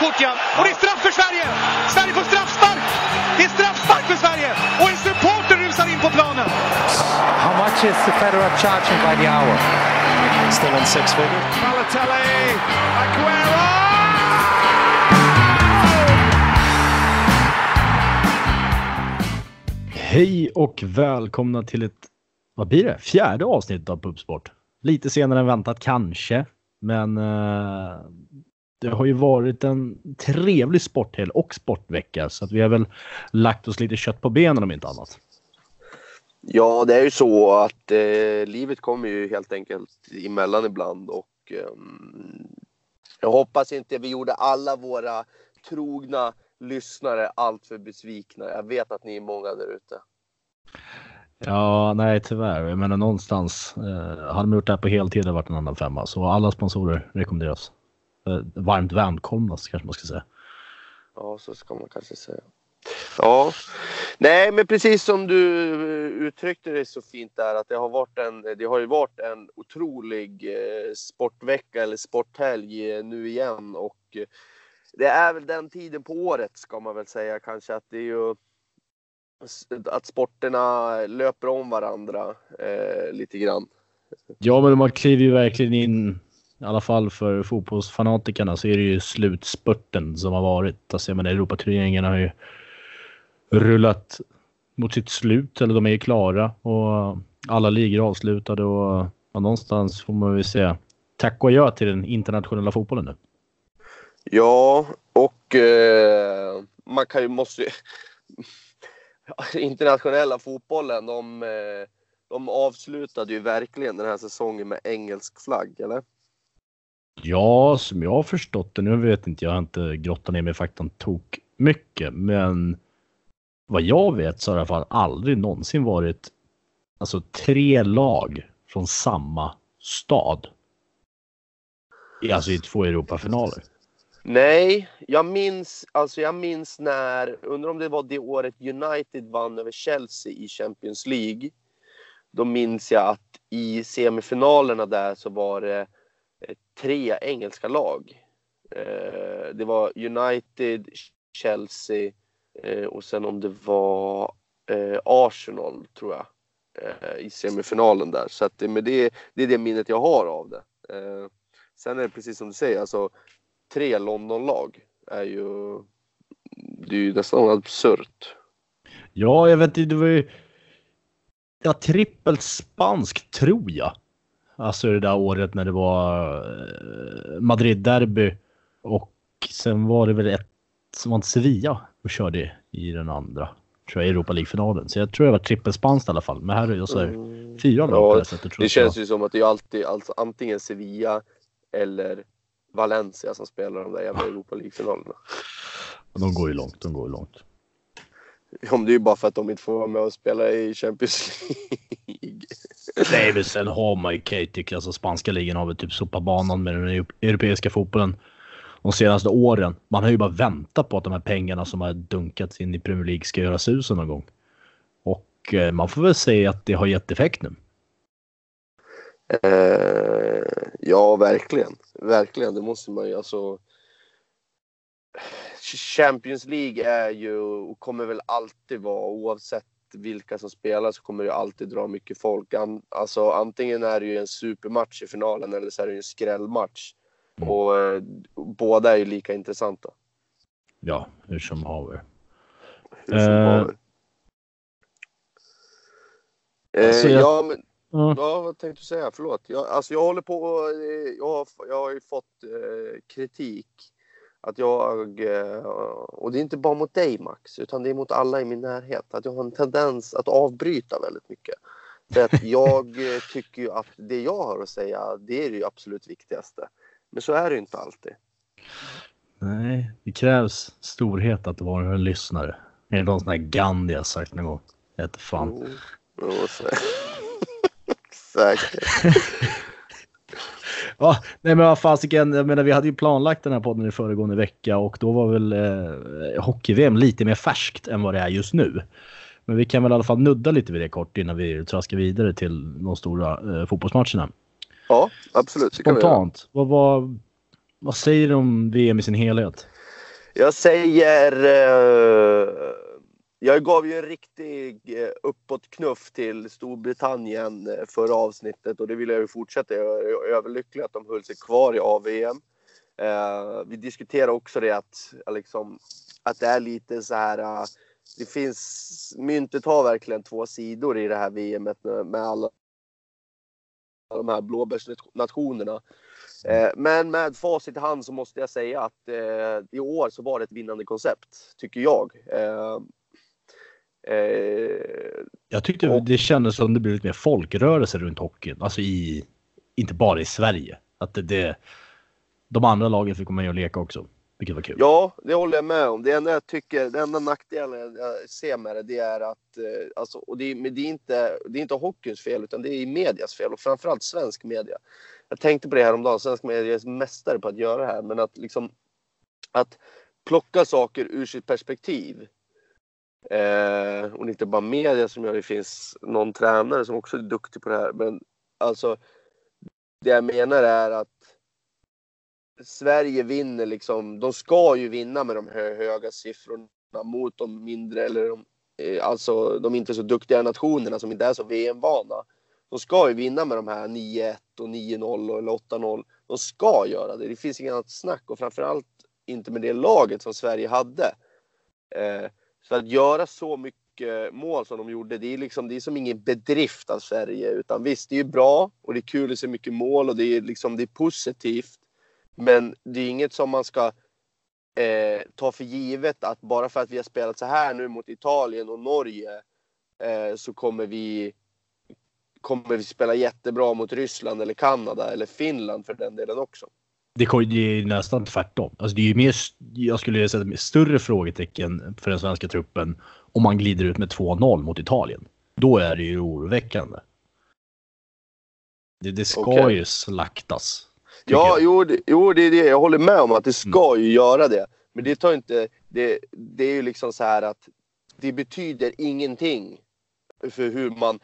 Fort ja. Och det är straff för Sverige! Sverige får straffspark! Det är straffspark för Sverige! Och en supporter rusar in på planen! How much is the Federer charging by the hour? Still on six figures. Balotelli! Aguero! Hej och välkomna till ett, vad blir det, fjärde avsnitt av Pubsport. Lite senare än väntat kanske, men eh, det har ju varit en trevlig sporthelg och sportvecka så att vi har väl lagt oss lite kött på benen om inte annat. Ja, det är ju så att eh, livet kommer ju helt enkelt emellan ibland och eh, jag hoppas inte vi gjorde alla våra trogna lyssnare alltför besvikna. Jag vet att ni är många där ute. Ja, nej tyvärr. Jag menar någonstans. Eh, hade de gjort det här på heltid hade det varit en annan femma. Så alla sponsorer rekommenderas. Eh, varmt välkomnas kanske man ska säga. Ja, så ska man kanske säga. Ja, nej, men precis som du eh, uttryckte det så fint där att det har varit en. Det har ju varit en otrolig eh, sportvecka eller sporthelg nu igen och det är väl den tiden på året ska man väl säga kanske att det är ju att sporterna löper om varandra eh, lite grann. Ja, men man kliver ju verkligen in, i alla fall för fotbollsfanatikerna, så är det ju slutspurten som har varit. Alltså, jag menar, Europaturneringarna har ju rullat mot sitt slut, eller de är ju klara och alla ligor är avslutade och ja, någonstans får man väl säga tack och adjö till den internationella fotbollen nu. Ja, och eh, man kan ju, måste internationella fotbollen, de, eh, de avslutade ju verkligen den här säsongen med engelsk flagg, eller? Ja, som jag har förstått det, nu vet inte jag, har inte grottat ner mig i faktan tok mycket, men vad jag vet så har det i alla fall aldrig någonsin varit alltså tre lag från samma stad. Alltså i två Europafinaler. Nej, jag minns, alltså jag minns när, undrar om det var det året United vann över Chelsea i Champions League. Då minns jag att i semifinalerna där så var det Eh, tre engelska lag. Eh, det var United, Chelsea eh, och sen om det var eh, Arsenal tror jag eh, i semifinalen där. Så att det, men det, det är det minnet jag har av det. Eh, sen är det precis som du säger, alltså tre Londonlag är ju, det är ju nästan absurt. Ja, jag vet inte, det var ju ja, trippelt spanskt tror jag. Alltså det där året när det var eh, Madrid-derby och sen var det väl ett som var Sevilla och körde i den andra. Tror jag Europa League-finalen. Så jag tror det var trippelspanskt i alla fall. Men här är det så här, fyra lag på Ja, det sättet. Tror Det jag. känns ju som att det är alltid alltså, antingen Sevilla eller Valencia som spelar de där jävla Europa League-finalerna. De går ju långt, de går ju långt. Om det är ju bara för att de inte får vara med och spela i Champions League. Nej, men sen har man ju Kate, tycker alltså spanska ligan har väl typ sopat banan med den europeiska fotbollen de senaste åren. Man har ju bara väntat på att de här pengarna som har dunkats in i Premier League ska göra susen någon gång. Och eh, man får väl säga att det har gett effekt nu. Eh, ja, verkligen. Verkligen, det måste man ju alltså. Champions League är ju och kommer väl alltid vara oavsett vilka som spelar så kommer det alltid dra mycket folk. An, alltså antingen är det ju en supermatch i finalen eller så är det ju en skrällmatch. Mm. Och eh, båda är ju lika intressanta. Ja, hur som haver. Hur som Eh, haver. Eh, alltså jag- Ja, men Ja. Ja, vad tänkte du säga? Förlåt. Jag, alltså jag håller på och, eh, jag, har, jag har ju fått eh, kritik. Att jag, eh, och det är inte bara mot dig Max, utan det är mot alla i min närhet. Att jag har en tendens att avbryta väldigt mycket. För att jag eh, tycker ju att det jag har att säga, det är det ju absolut viktigaste. Men så är det ju inte alltid. Nej, det krävs storhet att vara en lyssnare. Är det någon sån här Gandhi har sagt någon gång? Jag fan. Mm. Säkert. Ja, nej men vad fasiken, jag menar vi hade ju planlagt den här podden i föregående vecka och då var väl eh, hockey-VM lite mer färskt än vad det är just nu. Men vi kan väl i alla fall nudda lite vid det kort innan vi traskar vidare till de stora eh, fotbollsmatcherna. Ja, absolut. Spontant, vad, vad, vad säger du om VM i sin helhet? Jag säger... Eh, jag gav ju en riktig eh, uppåtknuff till Storbritannien eh, förra avsnittet och det vill jag ju fortsätta Jag är överlycklig att de höll sig kvar i AVM. Eh, vi diskuterar också det att, eh, liksom, att det är lite så här... Uh, det finns... Myntet har verkligen två sidor i det här VMet med, med alla de här blåbärsnationerna. Eh, men med facit i hand så måste jag säga att eh, i år så var det ett vinnande koncept, tycker jag. Eh, jag tyckte och, det kändes som det blev lite mer folkrörelse runt hockeyn. Alltså i, inte bara i Sverige. Att det, det, de andra lagen fick komma med och leka också. Vilket var kul. Ja, det håller jag med om. Det enda jag tycker, den enda nackdelen jag ser med det, det är att, alltså, och det, det är inte, det är inte hockeyns fel, utan det är medias fel och framförallt svensk media jag tänkte på det här om dagen. Svensk media är mästare på att göra det här, men att liksom att plocka saker ur sitt perspektiv. Eh, och inte bara media som gör det. finns någon tränare som också är duktig på det här. Men alltså, det jag menar är att Sverige vinner liksom. De ska ju vinna med de hö höga siffrorna mot de mindre eller de, eh, alltså de inte så duktiga nationerna som inte är så VM-vana. De ska ju vinna med de här 9-1 och 9-0 eller 8-0. De ska göra det. Det finns inget annat snack och framförallt inte med det laget som Sverige hade. Eh, så att göra så mycket mål som de gjorde, det är liksom, det är som ingen bedrift av Sverige. Utan visst, det är ju bra och det är kul att se mycket mål och det är liksom, det är positivt. Men det är inget som man ska eh, ta för givet att bara för att vi har spelat så här nu mot Italien och Norge eh, så kommer vi kommer vi spela jättebra mot Ryssland eller Kanada eller Finland för den delen också. Det är nästan tvärtom. Alltså det är ju mer, jag skulle säga större frågetecken för den svenska truppen om man glider ut med 2-0 mot Italien. Då är det ju oroväckande. Det, det ska okay. ju slaktas. Ja, jo det, jo, det är det. Jag håller med om att det ska mm. ju göra det. Men det tar inte... Det, det är ju liksom så här att det betyder ingenting för hur man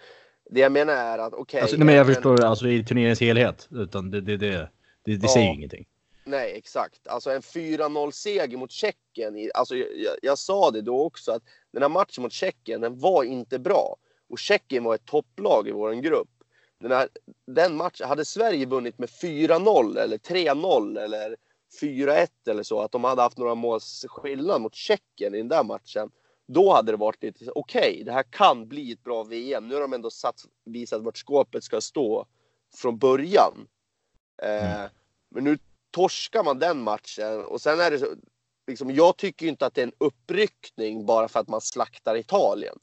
det jag menar är att okej. Okay, alltså, men jag förstår alltså i turneringens helhet. Utan det, det, det, det, det ja, säger ju ingenting. Nej, exakt. Alltså en 4-0 seger mot Tjeckien. Alltså, jag, jag, sa det då också att den här matchen mot Tjeckien, den var inte bra. Och Tjeckien var ett topplag i vår grupp. Den, här, den matchen, hade Sverige vunnit med 4-0 eller 3-0 eller 4-1 eller så, att de hade haft några måls skillnad mot Tjeckien i den där matchen då hade det varit lite okej, okay, det här kan bli ett bra VM. Nu har de ändå satt, visat vart skåpet ska stå från början. Eh, mm. Men nu torskar man den matchen och sen är det så, liksom, jag tycker inte att det är en uppryckning bara för att man slaktar Italien.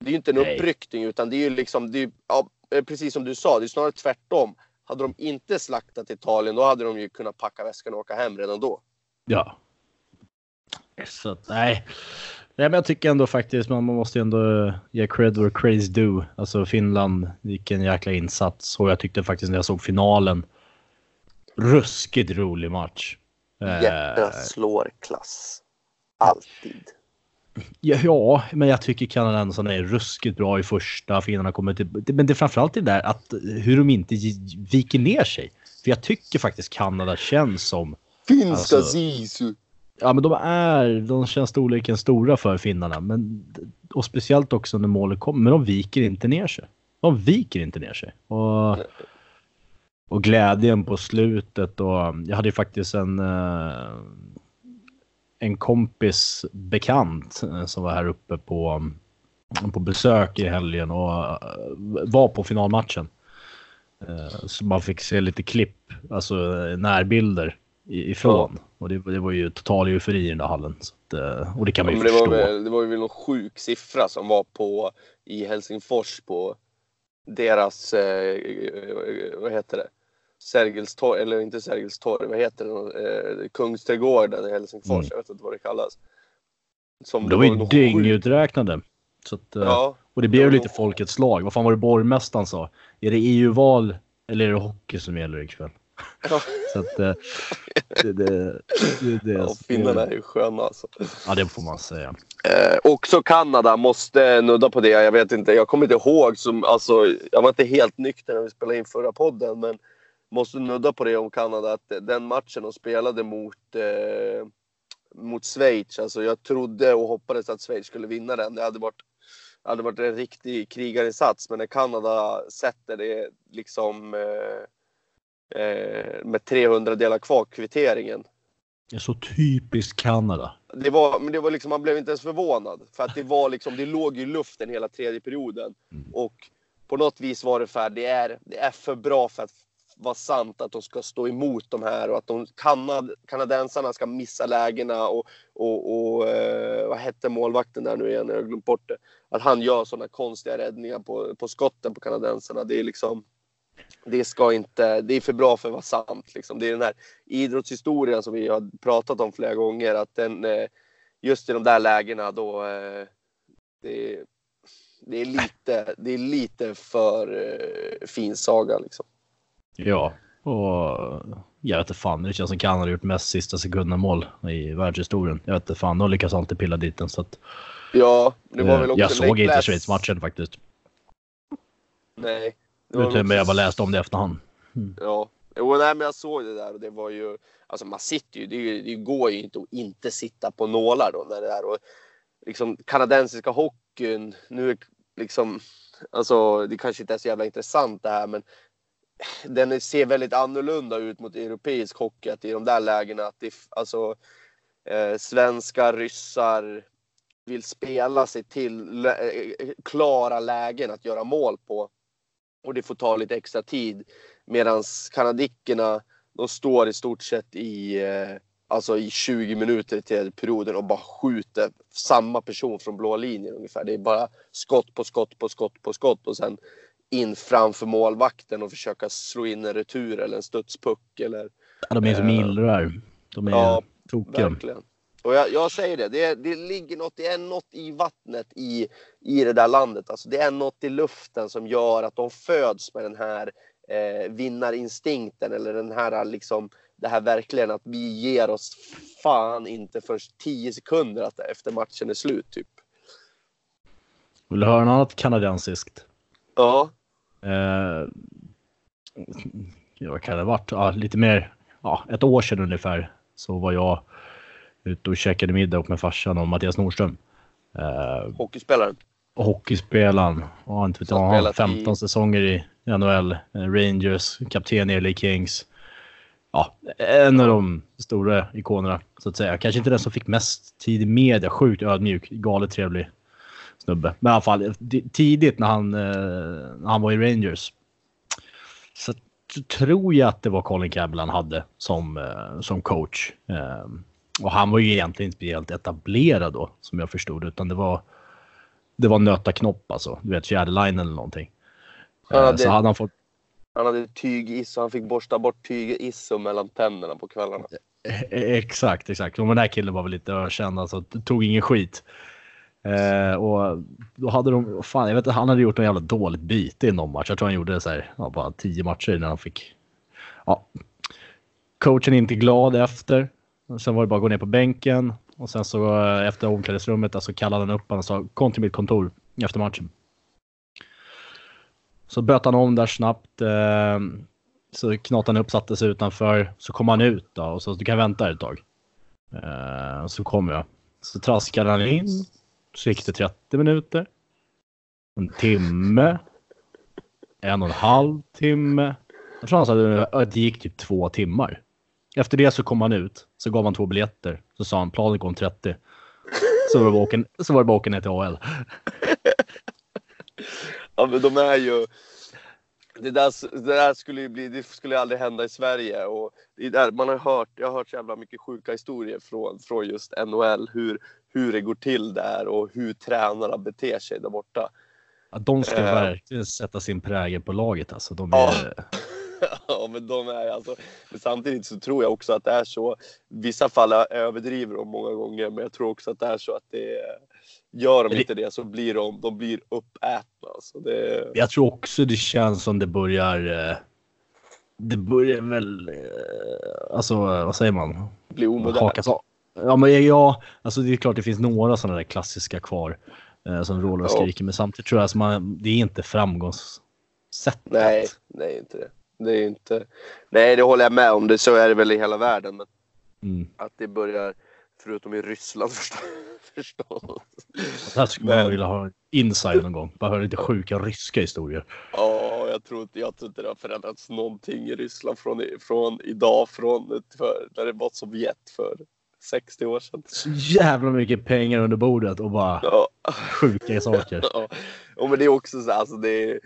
Det är ju inte en Nej. uppryckning utan det är ju liksom, det är, ja, eh, precis som du sa, det är snarare tvärtom. Hade de inte slaktat Italien då hade de ju kunnat packa väskan och åka hem redan då. Ja. Så nej, Nej, men jag tycker ändå faktiskt man måste ändå ge cred where craze do. Alltså Finland, vilken jäkla insats. Och jag tyckte faktiskt när jag såg finalen. Ruskigt rolig match. Hjärta eh, slår klass. Alltid. Ja, ja, men jag tycker Kanada ändå är ruskigt bra i första. Finnarna kommer till... Men det är framförallt det där att hur de inte viker ner sig. För jag tycker faktiskt Kanada känns som... Finska alltså, Sisu. Ja, men de är, de känns storleken stora för finnarna. Men, och speciellt också när målet kommer. Men de viker inte ner sig. De viker inte ner sig. Och, och glädjen på slutet och jag hade ju faktiskt en eh, en kompis bekant eh, som var här uppe på, på besök i helgen och eh, var på finalmatchen. Så man fick se lite klipp, alltså närbilder ifrån. Ja. Och det, det, var ju total eufori i den där hallen. Att, och det kan man ju det förstå. Var väl, det var ju någon sjuk siffra som var på i Helsingfors på deras, eh, vad heter det? Sergels torg, eller inte Sergels torg, vad heter det? Eh, Kungsträdgården i Helsingfors, mm. jag vet inte vad det kallas. Som det var ju dynguträknade. Så att, eh, ja, och det blev ju lite folkets lag. Vad fan var det borgmästaren sa? Är det EU-val eller är det hockey som gäller ikväll? Så att eh, det, det, det, det ja, Finnarna är ju sköna alltså. Ja, det får man säga. Eh, också Kanada måste nudda på det. Jag vet inte, jag kommer inte ihåg. Som, alltså, jag var inte helt nykter när vi spelade in förra podden. Men måste nudda på det om Kanada. Att den matchen de spelade mot, eh, mot Schweiz. Alltså jag trodde och hoppades att Schweiz skulle vinna den. Det hade varit, hade varit en riktig krigarinsats. Men när Kanada sätter det liksom eh, eh, med 300 delar kvar kvitteringen. Det är så typiskt Kanada. Det var, men det var liksom, man blev inte ens förvånad. För att det var liksom, det låg i luften hela tredje perioden. Mm. Och på något vis var det för det är, det är för bra för att vara sant att de ska stå emot de här och att de kanad, kanadensarna ska missa lägena och, och, och eh, vad hette målvakten där nu igen? Jag har glömt bort det. Att han gör sådana konstiga räddningar på, på skotten på kanadensarna. Det är liksom det ska inte, det är för bra för att vara sant. Liksom. Det är den här idrottshistorien som vi har pratat om flera gånger. Att den, eh, just i de där lägena då eh, det, är, det, är lite, det är lite för eh, fin saga. Liksom. Ja, och jag vet inte fan. Det känns som Kanada har gjort mest sista sekunden mål i världshistorien. Jag vet inte fan. De lyckas alltid pilla dit den. Så att, Ja, det var väl också jag såg inte Schweiz-matchen faktiskt. Nej. det var Utan också- jag bara läste om det efterhand. Ja, jo, nej, men jag såg det där och det var ju, alltså man sitter ju, det, det går ju inte att inte sitta på nålar då när det är och liksom kanadensiska hockeyn, nu är liksom, alltså det kanske inte är så jävla intressant det här men den ser väldigt annorlunda ut mot europeisk hockey att i de där lägena att det, alltså eh, svenskar, ryssar vill spela sig till lä- eh, klara lägen att göra mål på och det får ta lite extra tid. Medan kanadickerna, de står i stort sett i, eh, alltså i 20 minuter i tredje perioden och bara skjuter samma person från blå linjen ungefär. Det är bara skott på skott på skott på skott och sen in framför målvakten och försöka slå in en retur eller en studspuck eller Ja, de är som Eh, illrar. De är ja, tokiga. verkligen. Och jag, jag säger det, det, det ligger något, det är något i vattnet i, i det där landet. Alltså det är något i luften som gör att de föds med den här eh, vinnarinstinkten eller den här liksom det här verkligen att vi ger oss fan inte först 10 sekunder att, efter matchen är slut typ. Vill du höra något annat kanadensiskt? Ja, Eh, vad kan det ha varit? Ja, lite mer, ja, ett år sedan ungefär så var jag ute och käkade middag upp med farsan och Mattias Nordström. Eh, hockeyspelaren. och hockeyspelaren. Ja, inte vet jag, han har spelat 15 i- säsonger i NHL. eh, Rangers, kapten i LA Kings. Ja, en av de stora ikonerna så att säga. Kanske inte den som fick mest tid i media. Sjukt ödmjuk, galet trevlig snubbe. Men i alla fall tidigt när han, eh, när han var i Rangers. Så tror jag att det var Colin Campbell han hade som, eh, som coach. Eh, och han var ju egentligen inte speciellt etablerad då som jag förstod utan det var det var nöta knopp alltså. Du vet fjärde line eller någonting. Eh, det- Så hade han fått Han hade tygiss och han fick borsta bort tygisso mellan tänderna på kvällarna. Eh, Exakt, exakt. Och den där killen var väl lite ökänd, alltså tog ingen skit. Eh, och då hade de, fan jag vet inte, han hade gjort en jävla dåligt byte i någon match. Jag tror han gjorde så här, ja, bara tio matcher innan han fick. Ja. Coachen är inte glad efter. Sen var det bara att gå ner på bänken och sen så eh, efter omklädningsrummet alltså kallade han upp honom och sa kom till mitt kontor efter matchen. Så böt han om där snabbt. Eh, så knatade han upp, satte sig utanför. Så kom han ut då och så du kan vänta här ett tag. Eh, så kom jag. Så traskade han in. Så gick det 30 minuter. En timme. En och en halv timme. Jag tror han sa att det gick typ två timmar. Efter det så kom han ut. Så gav han två biljetter. Så sa han planen går om 30. Så var det bara att åka, så var det bara åka ner till AL. Ja, men de är ju... Det där, det där skulle ju bli, det skulle aldrig hända i Sverige. Och det där, man har hört, jag har hört så jävla mycket sjuka historier från, från just NHL. Hur, hur det går till där och hur tränarna beter sig där borta. Ja, de ska Eh. verkligen sätta sin prägel på laget alltså. De Ja. är, ja, men de är alltså... Men samtidigt så tror jag också att det är så. Vissa fall överdriver de många gånger, men jag tror också att det är så att det Gör de inte det så blir de, de blir uppätna. Alltså det, Jag tror också det känns som det börjar. eh, Det börjar väl. eh, Alltså vad säger man? blir omodernt. Hakas av. Ja, men ja, alltså det är klart det finns några sådana där klassiska kvar eh, som vrålar och Ja. skriker. Men samtidigt tror jag att man, det är inte framgångssättet. Nej, nej inte det. Det är inte. Nej, det håller jag med om. Det, så är det väl i hela världen. Men Mm. att det börjar Förutom i Ryssland förstås. förstås. Där skulle man vilja ha en inside någon gång. Bara höra lite sjuka ryska historier. Ja, jag tror, inte, jag tror inte det har förändrats någonting i Ryssland från, från idag, från för, när det var Sovjet för 60 år sedan. Så jävla mycket pengar under bordet och bara Ja, sjuka saker. ja. ja men det är också så alltså det är,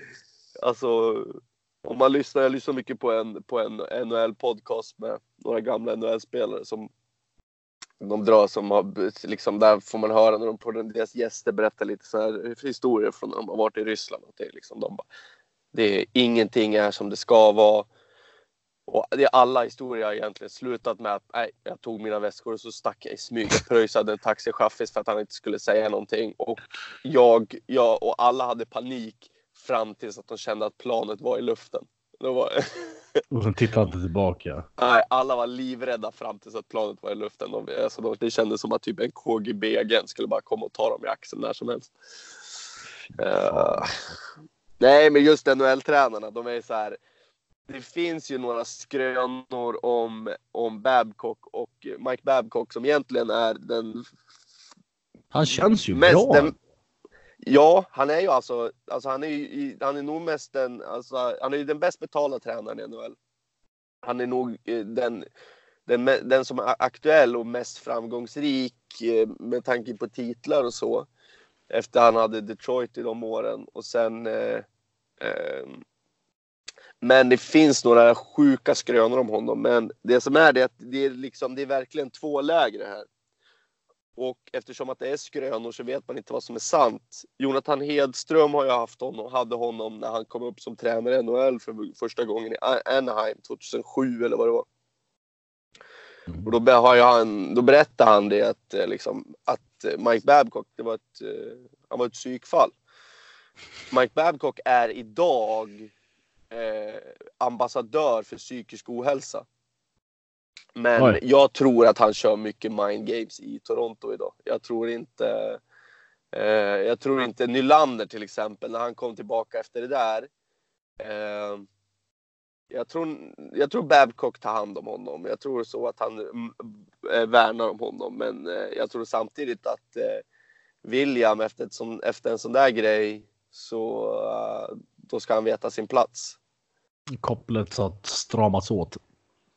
alltså om man lyssnar, jag lyssnar mycket på en, på en NHL-podcast med några gamla NHL-spelare som de drar som har, liksom där får man höra när de på den- deras gäster berättar lite så här historier från när de har varit i Ryssland. Att det, är liksom, de bara, det är, ingenting är som det ska vara. Och det är alla historier har egentligen slutat med att nej, jag tog mina väskor och så stack jag i smyg. Jag pröjsade en taxichaffis för att han inte skulle säga någonting. Och jag, jag och alla hade panik fram tills att de kände att planet var i luften. Var, Och sen tittar han inte tillbaka. nej, alla var livrädda fram tills att planet var i luften. De, alltså, de, det kändes som att typ en KGB-agent skulle bara komma och ta dem i axeln när som helst. Eh, nej, men just NHL-tränarna, de är så här. Det finns ju några skrönor om, om Babcock och Mike Babcock som egentligen är den Han känns ju Mest bra. den- Ja, han är ju alltså, alltså han är ju, han är nog mest den, alltså, han är ju den bäst betalda tränaren i NHL. Han är nog eh, den, den, den som är aktuell och mest framgångsrik eh, med tanke på titlar och så. Efter han hade Detroit i de åren och sen eh, eh, men det finns några sjuka skrönor om honom. Men det som är det är att det är liksom, det är verkligen två läger här. Och eftersom att det är skrönor så vet man inte vad som är sant. Jonathan Hedström har ju haft honom, hade honom när han kom upp som tränare i NHL för första gången i Anaheim 2007 eller vad det var. Och då, har han, då berättade han det att, eh, liksom, att eh, Mike Babcock, det var ett, eh, han var ett psykfall. Mike Babcock är idag eh, ambassadör för psykisk ohälsa. Men Oj. jag tror att han kör mycket mind games i Toronto idag. Jag tror inte eh, jag tror inte Nylander till exempel när han kom tillbaka efter det där. Eh, jag, tror, jag tror Babcock tar hand om honom. Jag tror så att han mm, eh, värnar om honom. Men eh, jag tror samtidigt att eh, William efter, ett sån, efter en sån där grej så eh, då ska han veta sin plats. Kopplet så att stramats åt.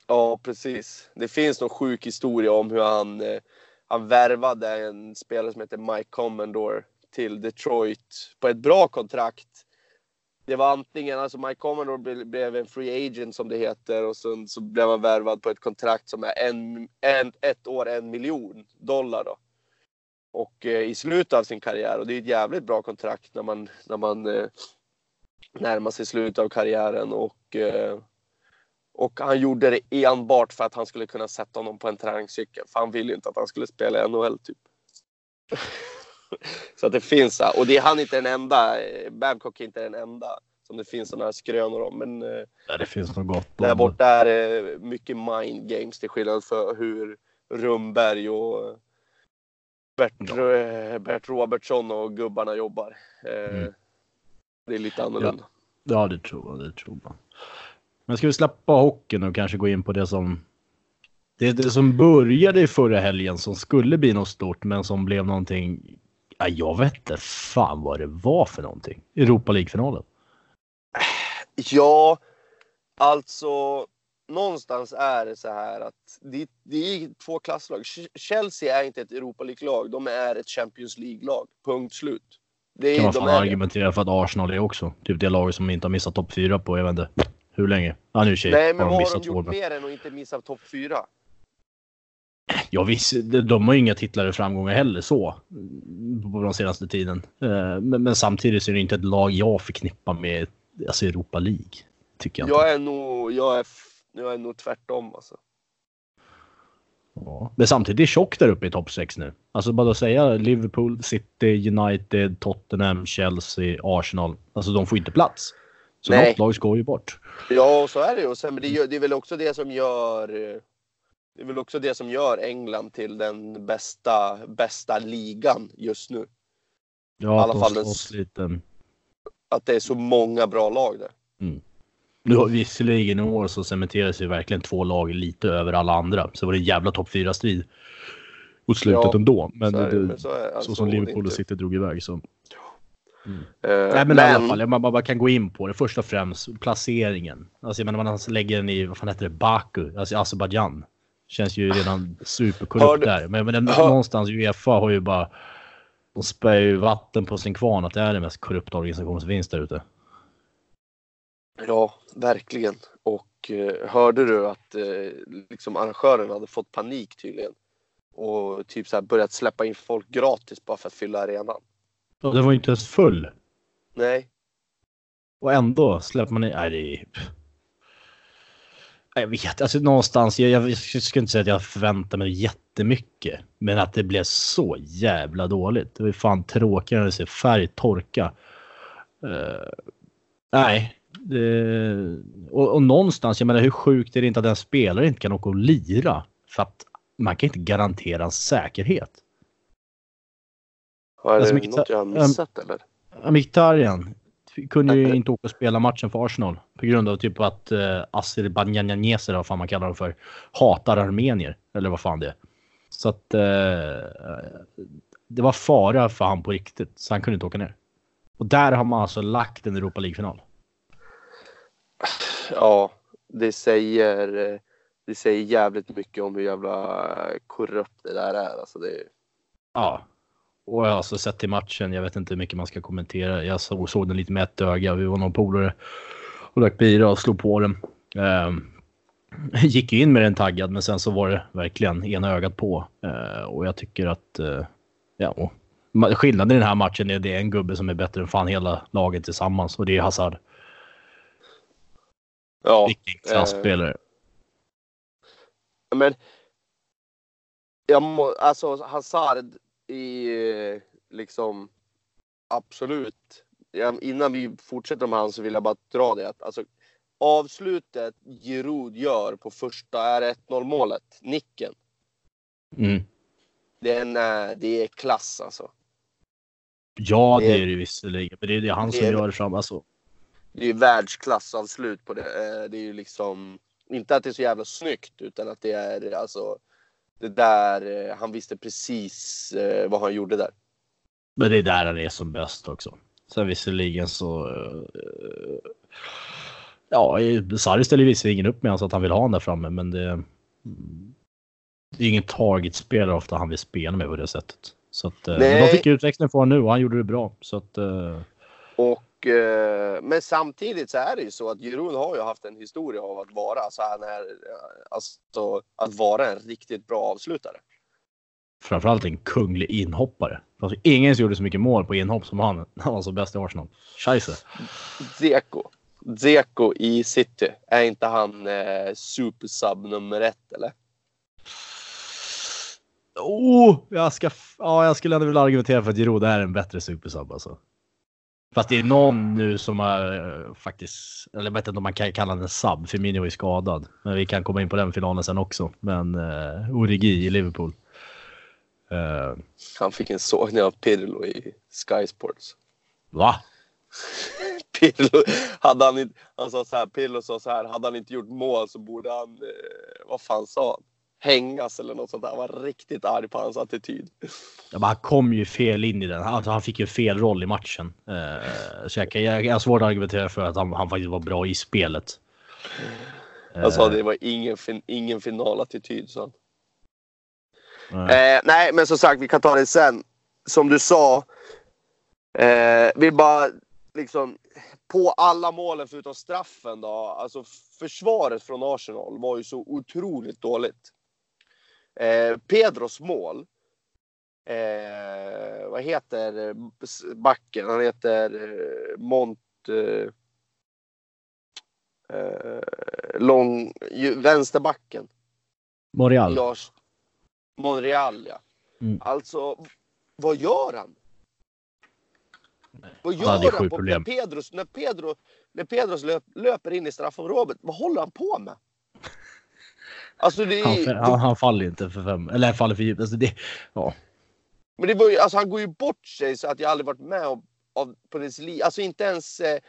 Ja, precis. Det finns någon sjuk historia om hur han, eh, han värvade en spelare som heter Mike Commodore till Detroit på ett bra kontrakt. Det var antingen, alltså Mike Commodore blev en free agent som det heter och sen så blev han värvad på ett kontrakt som är en, en, ett år en miljon dollar då. Och eh, i slutet av sin karriär, och det är ett jävligt bra kontrakt när man, när man eh, närmar sig slutet av karriären och och han gjorde det enbart för att han skulle kunna sätta honom på en träningscykel. För han ville ju inte att han skulle spela i NHL typ. så att det finns så. Och det är han inte den enda. eh, Babcock är inte den enda som det finns sådana här skrönor om. Men eh, Ja, det finns något gott. där borta är det mycket mind games till skillnad för hur Rumberg och Bert, eh, Bert Robertsson och gubbarna jobbar. Eh, Mm. Det är lite annorlunda. Ja, det tror jag. Det tror jag. Men ska vi släppa hockeyn och kanske gå in på det som det, det som började i förra helgen som skulle bli något stort men som blev någonting. Ja, jag vet inte fan vad det var för någonting. Europa League-finalen. Ja, alltså någonstans är det så här att det, det är två klasslag. Ch- Chelsea är inte ett Europa League-lag, de är ett Champions League-lag. Punkt slut. Det Kan är, man de fan det. argumentera för att Arsenal är också. Typ det laget som inte har missat topp 4 på, jag vet inte hur länge. Ja, nu tjej. Nej, men har de har de missat gjort två. mer än att inte missa topp fyra? Ja visst, de, har ju inga titlar i framgångar heller så. På den senaste tiden. Eh, Men, men samtidigt så är det inte ett lag jag förknippar med alltså Europa League. Tycker jag, Jag är nog, jag är, jag är nog tvärtom alltså. inte. Ja. Men samtidigt är det tjockt där uppe i topp 6 nu. Alltså bara att säga Liverpool, City, United, Tottenham, Chelsea, Arsenal. Alltså de får inte plats. Så Nej. något lag ska ju bort. Ja, så är det ju. Och sen, det, gör- det är väl också det som gör det är väl också det som gör England till den bästa, bästa ligan just nu. Ja, alla att de fall den-. Att det är så många bra lag där. Nu har visserligen i år så cementeras ju verkligen två lag lite över alla andra. Så var det en jävla topp 4-strid mot slutet Ja, ändå. Men, så är det. det, Men så är- så alltså, som det är Liverpool och City drog iväg så. Eh, Nej men, i alla fall, man bara kan gå in på det. Först och främst placeringen. Alltså menar man lägger den i, vad fan heter det, Baku, alltså Azerbajdzjan. Känns ju redan superkorrupt där. Men, men den, någonstans, Uefa har ju bara... De spär ju vatten på sin kvarn att det är den mest korrupta organisation som finns där ute. Ja, verkligen. Och eh, hörde du att eh, liksom arrangören hade fått panik tydligen? Och typ så här börjat släppa in folk gratis bara för att fylla arenan. Och den var ju inte ens full. Nej, Och ändå släpper man i... Nej, det är... Jag vet alltså någonstans, jag, jag, jag skulle inte säga att jag förväntar mig jättemycket. Men att det blev så jävla dåligt. Det var ju fan tråkigare att se färg torka. Eh, nej. Det, och, och någonstans, jag menar hur sjukt är det inte att en spelare inte kan åka och lira? För att man kan inte garantera en säkerhet. Har Alltså, det något jag har missat eller? Mkhitaryan kunde ju inte åka och spela matchen för Arsenal på grund av typ att uh, Azerbajdzjaneser, vad fan man kallar dem för, hatar armenier. Eller vad fan det är. Så att eh, det var fara för han på riktigt, så han kunde inte åka ner. Och där har man alltså lagt en Europa League-final. Ja, det säger, eh, det säger jävligt mycket om hur jävla korrupt det där är. Alltså det, Ja. Och alltså sett till matchen, jag vet inte hur mycket man ska kommentera. Jag såg, såg den lite med ett öga. Vi var någon polare och drack bira och slog på den. Ehm, gick ju in med den taggad, men sen så var det verkligen ena ögat på. Eh, och jag tycker att, eh, ja, skillnaden i den här matchen är det är en gubbe som är bättre än fan hela laget tillsammans och det är Hazard. ja, Vilken klasspelare. men jag må, alltså Hazard i eh, liksom absolut. Innan vi fortsätter med han så vill jag bara dra det att alltså avslutet Giroud gör på första är 1-0 målet, nicken. Mm. Den är, det är klass alltså. Ja, det Det- är det visserligen. Men det är det han som det gör fram. Alltså, Det är ju världsklassavslut på det. Eh, Det är ju liksom inte att det är så jävla snyggt utan att det är alltså det där. eh, Han visste precis eh, vad han gjorde där. Men det är där han är som bäst också. Sen visserligen så... eh, Ja, Sarri ställer visserligen upp med honom så att han vill ha honom där framme, men det... Det är ingen targetspelare ofta han vill spela med på det sättet. Så att, eh, men Nej. de fick utväxling för honom nu och han gjorde det bra. Så att, eh, Och, eh, men samtidigt så är det ju så att Giroud har ju haft en historia av att vara så han är, eh, alltså, att vara en riktigt bra avslutare. framförallt en kunglig inhoppare. Alltså, ingen som gjorde så mycket mål på inhopp som han. Han var så bäst i Arsenal. Scheisse. Zeko. Zeko i City. Är inte han eh, supersub nummer ett eller? Oh, jag, ska, ja, jag skulle ändå vilja argumentera för att Giroud är en bättre supersub alltså. Fast det är någon nu som är eh, faktiskt, eller jag vet inte om man kan kalla den sub, Firmino är skadad. Men vi kan komma in på den finalen sen också. Men uh, Origi i Liverpool. Eh, Han fick en sågning av Pirlo i Sky Sports. va? Pirlo, hade han, inte, han sa så här, Pirlo sa så här, hade han inte gjort mål så borde han, eh, vad fan sa han? Hängas eller något sånt där. Han var riktigt arg på hans attityd. Ja, han kom ju fel in i den. Alltså, han fick ju fel roll i matchen. Uh, så jag, kan- jag, jag har svårt att argumentera för att han, han faktiskt var bra i spelet. Han sa Eh, det var ingen, ingen finalattityd. Så. nej. Eh, nej, men som sagt, vi kan ta det sen. Som du sa, eh, vi bara liksom på alla målen förutom straffen då. Alltså försvaret från Arsenal var ju så otroligt dåligt. Eh, Pedros mål. Eh, vad heter backen? Han heter eh, Mont... Eh, eh, lång, vänsterbacken. Morial. Lars Monreal, ja. Mm. Alltså, vad gör han? Vad Han gör sju han på, när. Pedros, när, Pedro, när Pedros löp, löper in i straffområdet? Vad håller han på med? Alltså det Han, han, han faller inte för fem, eller faller för djupt. Alltså det, ja. Men det var ju, alltså han går ju bort sig så att jag aldrig varit med om, av, på dess liv. Alltså inte ens, eh,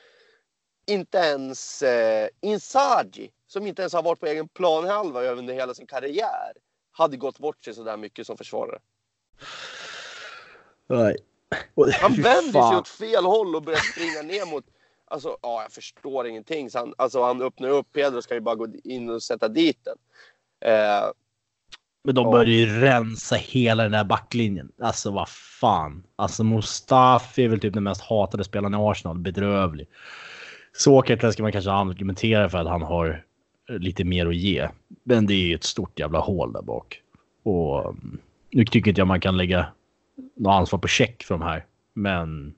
inte ens eh, Inzaghi, som inte ens har varit på egen planhalva under hela sin karriär, hade gått bort sig så där mycket som försvarare. Nej. Och, Han vänder sig åt fel håll och börjar springa ner mot... Alltså, ja, jag förstår ingenting. Så han, alltså, han öppnar upp, Pedro ska ju bara gå in och sätta dit den. Eh, Men de Ja. började ju rensa hela den där backlinjen. Alltså vad fan. Alltså Mustafi är väl typ den mest hatade spelaren i Arsenal. Bedrövlig. Sokrates ska man kanske argumentera för att han har lite mer att ge. Men det är ju ett stort jävla hål där bak. Och mm, nu tycker inte jag man kan lägga något ansvar på check för de här. Men...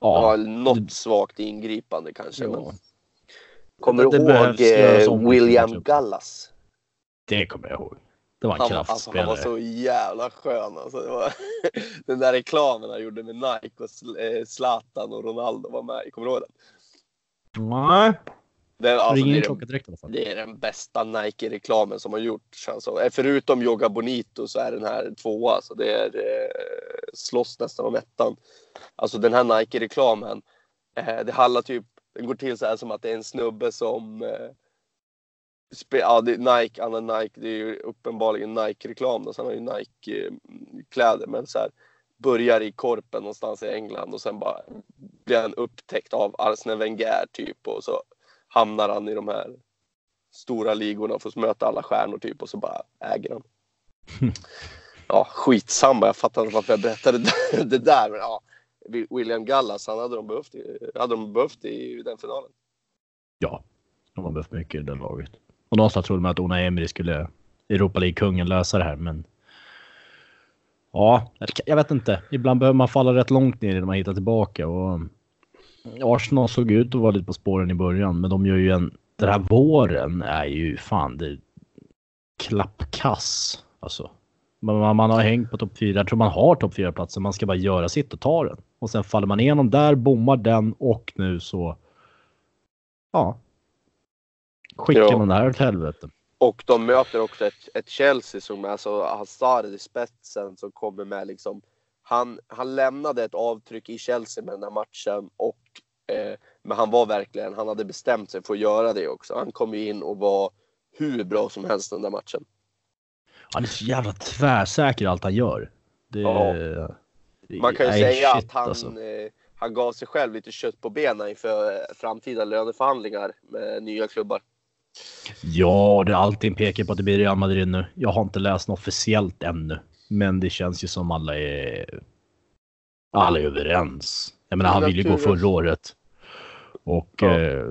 ja. Ja, något svagt ingripande kanske. Ja. Men... Kommer du ihåg eh, i William klubben. Gallas? det kommer jag ihåg. Det var en Han, var- alltså, han kraftspelare. var så jävla skön. Alltså, det var, den där reklamen han gjorde med Nike och eh, Zlatan och Ronaldo var med. Kommer du ihåg den? Nej, Det, alltså, det, är den, direkt i det är den bästa Nike-reklamen som har gjorts. Alltså. Eh, Förutom Yoga Bonito så är den här tvåa. Så det är eh, slåss nästan om ettan. Alltså den här Nike-reklamen. Eh, det handlar typ, den går till så här som att det är en snubbe som eh, ja, det är Nike, han har Nike, det är ju uppenbarligen Nike-reklam då, så han har ju Nike-kläder men så här börjar i korpen någonstans i England och sen bara blir han upptäckt av Arsene Wenger typ och så hamnar han i de här stora ligorna och får möta alla stjärnor typ och så bara äger han. Ja, skitsamma. Jag fattar inte varför jag berättade det- det där. Men ja, William Gallas, han hade de behövt, i- hade de behövt i den finalen. Ja, de har behövt mycket i det laget. Och någonstans trodde man att Ona Emery skulle Europa League-kungen lösa det här, men. Ja, jag vet inte. Ibland behöver man falla rätt långt ner innan man hittar tillbaka och. Arsenal såg ut att vara lite på spåren i början, men de gör ju en. Den här våren är ju fan det. Klappkass alltså. Man, man, har hängt på topp 4. Jag tror man har topp 4 platsen. Man ska bara göra sitt och ta den och sen faller man igenom där, bommar den och nu så. Ja, skickar Ja. man det här åt helvete. Och de möter också ett, ett Chelsea som är alltså Hazard i spetsen som kommer med liksom han, han lämnade ett avtryck i Chelsea med den här matchen och eh, men han var verkligen, han hade bestämt sig för att göra det också. Han kom ju in och var hur bra som helst den där matchen. Han är så jävla tvärsäker i allt han gör. Det, Ja. det- Man kan ju säga shit, att han, alltså. eh, han gav sig själv lite kött på benen inför eh, framtida löneförhandlingar med nya klubbar. Ja, det allting pekar på att det blir Real Madrid nu. Jag har inte läst något officiellt ännu, men det känns ju som alla är. Alla är överens. Jag menar, han ville ju gå förra året. Och Ja. eh,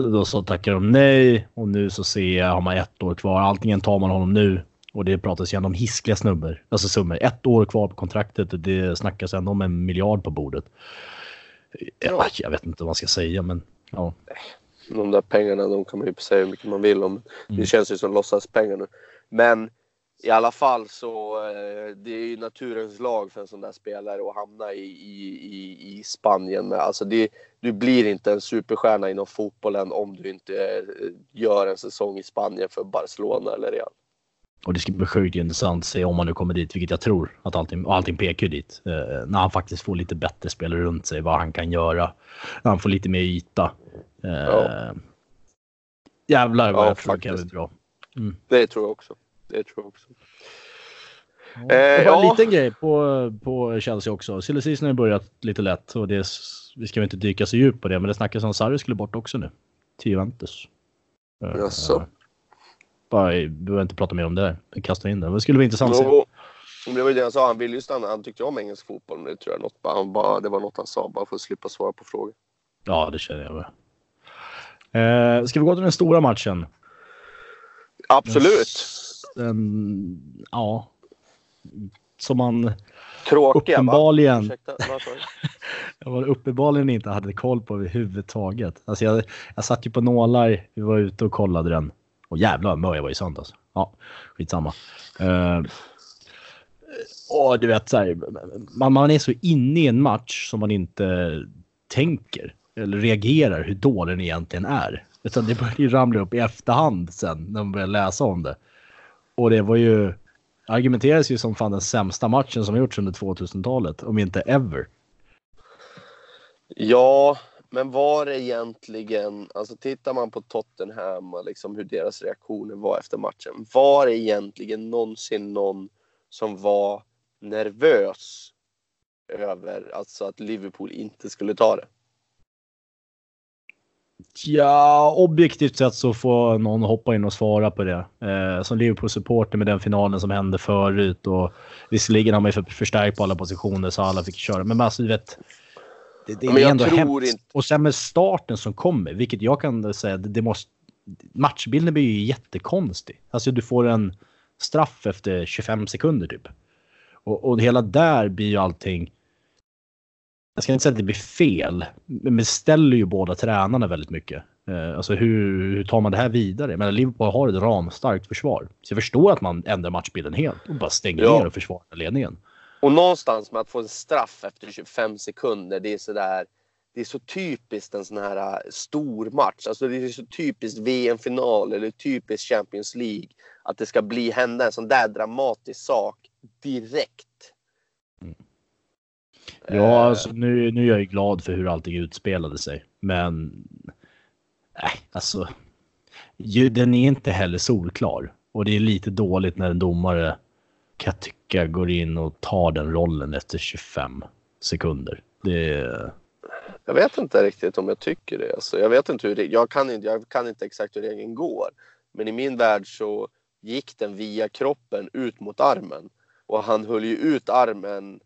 då så tackar de nej och nu så ser jag har man ett år kvar. Antingen tar man honom nu och det pratas igen om hiskliga snubbor, alltså summor. Ett år kvar på kontraktet och det snackas ändå om en miljard på bordet. Ja, jag vet inte vad man ska säga, men ja. De där pengarna de kan man ju säga hur mycket man vill om. Det Mm. känns ju som låtsaspengar nu. Men i alla fall så eh, det är ju naturens lag för en sån där spelare att hamna i, i, i, i Spanien. Alltså det, du blir inte en superstjärna inom fotbollen om du inte eh, gör en säsong i Spanien för Barcelona eller Real. Och det ska bli sjukt intressant att se om han nu kommer dit, vilket jag tror att allting, och allting pekar dit. Eh, när han faktiskt får lite bättre spelare runt sig, vad han kan göra. När han får lite mer yta. Eh, Ja. Jävlar vad Ja, jag tror det kan bli faktiskt. bra. Det tror jag också. Det tror jag också. Det var en liten grej på, på Chelsea också. Silly har ju börjat lite lätt och det, vi ska väl inte dyka så djupt på det, men det snackas om att Sarri skulle bort också nu. Till Juventus. Eh, Jaså? Bara, vi behöver inte prata mer om det. Vi kastar in det. Det skulle vara intressant att se. Det var ju det han sa. Han ville ju stanna. Han tyckte om engelsk fotboll. Men det tror jag något, han bara, det var något han sa bara för att slippa svara på frågor. Ja, det känner jag med. Eh, ska vi gå till den stora matchen? Absolut. Den, ja. Som man Tråkiga uppenbarligen, va? Ursäkta, var uppenbarligen inte hade koll på överhuvudtaget. Alltså jag, jag satt ju på nålar, vi var ute och kollade den. Och jävlar vad mör jag var i söndags. Ja, skitsamma. Uh, och du vet så här, man, man är så inne i en match som man inte tänker eller reagerar hur dålig den egentligen är. Utan det börjar ju ramla upp i efterhand sen när man börjar läsa om det. Och det var ju argumenteras ju som fan den sämsta matchen som gjorts under 2000-talet, om inte ever. Ja, men var det egentligen, alltså tittar man på Tottenham och liksom hur deras reaktioner var efter matchen. Var det egentligen någonsin någon som var nervös över alltså att Liverpool inte skulle ta det? Ja, objektivt sett så får någon hoppa in och svara på det. Eh, som Liverpool-supporter med den finalen som hände förut och visserligen har man ju förstärkt på alla positioner så alla fick köra. Men alltså, du vet. Det, det är ändå hemskt. Och sen med starten som kommer, vilket jag kan säga, det, det måste. Matchbilden blir ju jättekonstig. Alltså du får en straff efter 25 sekunder typ. Och, och hela där blir ju allting. Jag ska inte säga att det blir fel, men det ställer ju båda tränarna väldigt mycket. Eh, alltså hur, hur tar man det här vidare? Men Liverpool har ett ramstarkt försvar. Så jag förstår att man ändrar matchbilden helt och bara stänger Ja. ner och försvarar ledningen. Och någonstans med att få en straff efter 25 sekunder, det är sådär. Det är så typiskt en sån här äh, stor match. Alltså det är så typiskt VM-final eller typiskt Champions League. Att det ska bli hända en sån där dramatisk sak direkt. Ja, alltså, nu, nu är jag ju glad för hur allting utspelade sig. Men... Nej, alltså. Ju, den är inte heller solklar. Och det är lite dåligt när en domare kan jag tycka går in och tar den rollen efter 25 sekunder. Det... Jag vet inte riktigt om jag tycker det. Alltså, jag vet inte hur det, jag, kan inte, jag kan inte exakt hur regeln går. Men i min värld så gick den via kroppen ut mot armen. Och han höll ju ut armen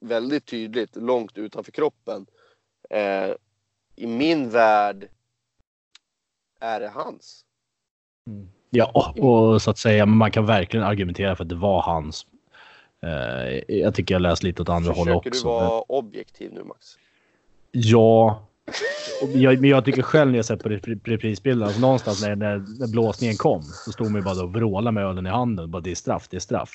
väldigt tydligt långt utanför kroppen. Eh, I min värld är det hans. Ja, och så att säga, man kan verkligen argumentera för att det var hans. Eh, jag tycker jag läst lite åt andra håll Försöker också. du vara objektiv nu Max? Ja. Jag, men jag tycker själv när jag sett på repri- reprisbilden, alltså någonstans när, när, när blåsningen kom så stod man ju bara och vrålade med ölen i handen. Bara det är straff, det är straff.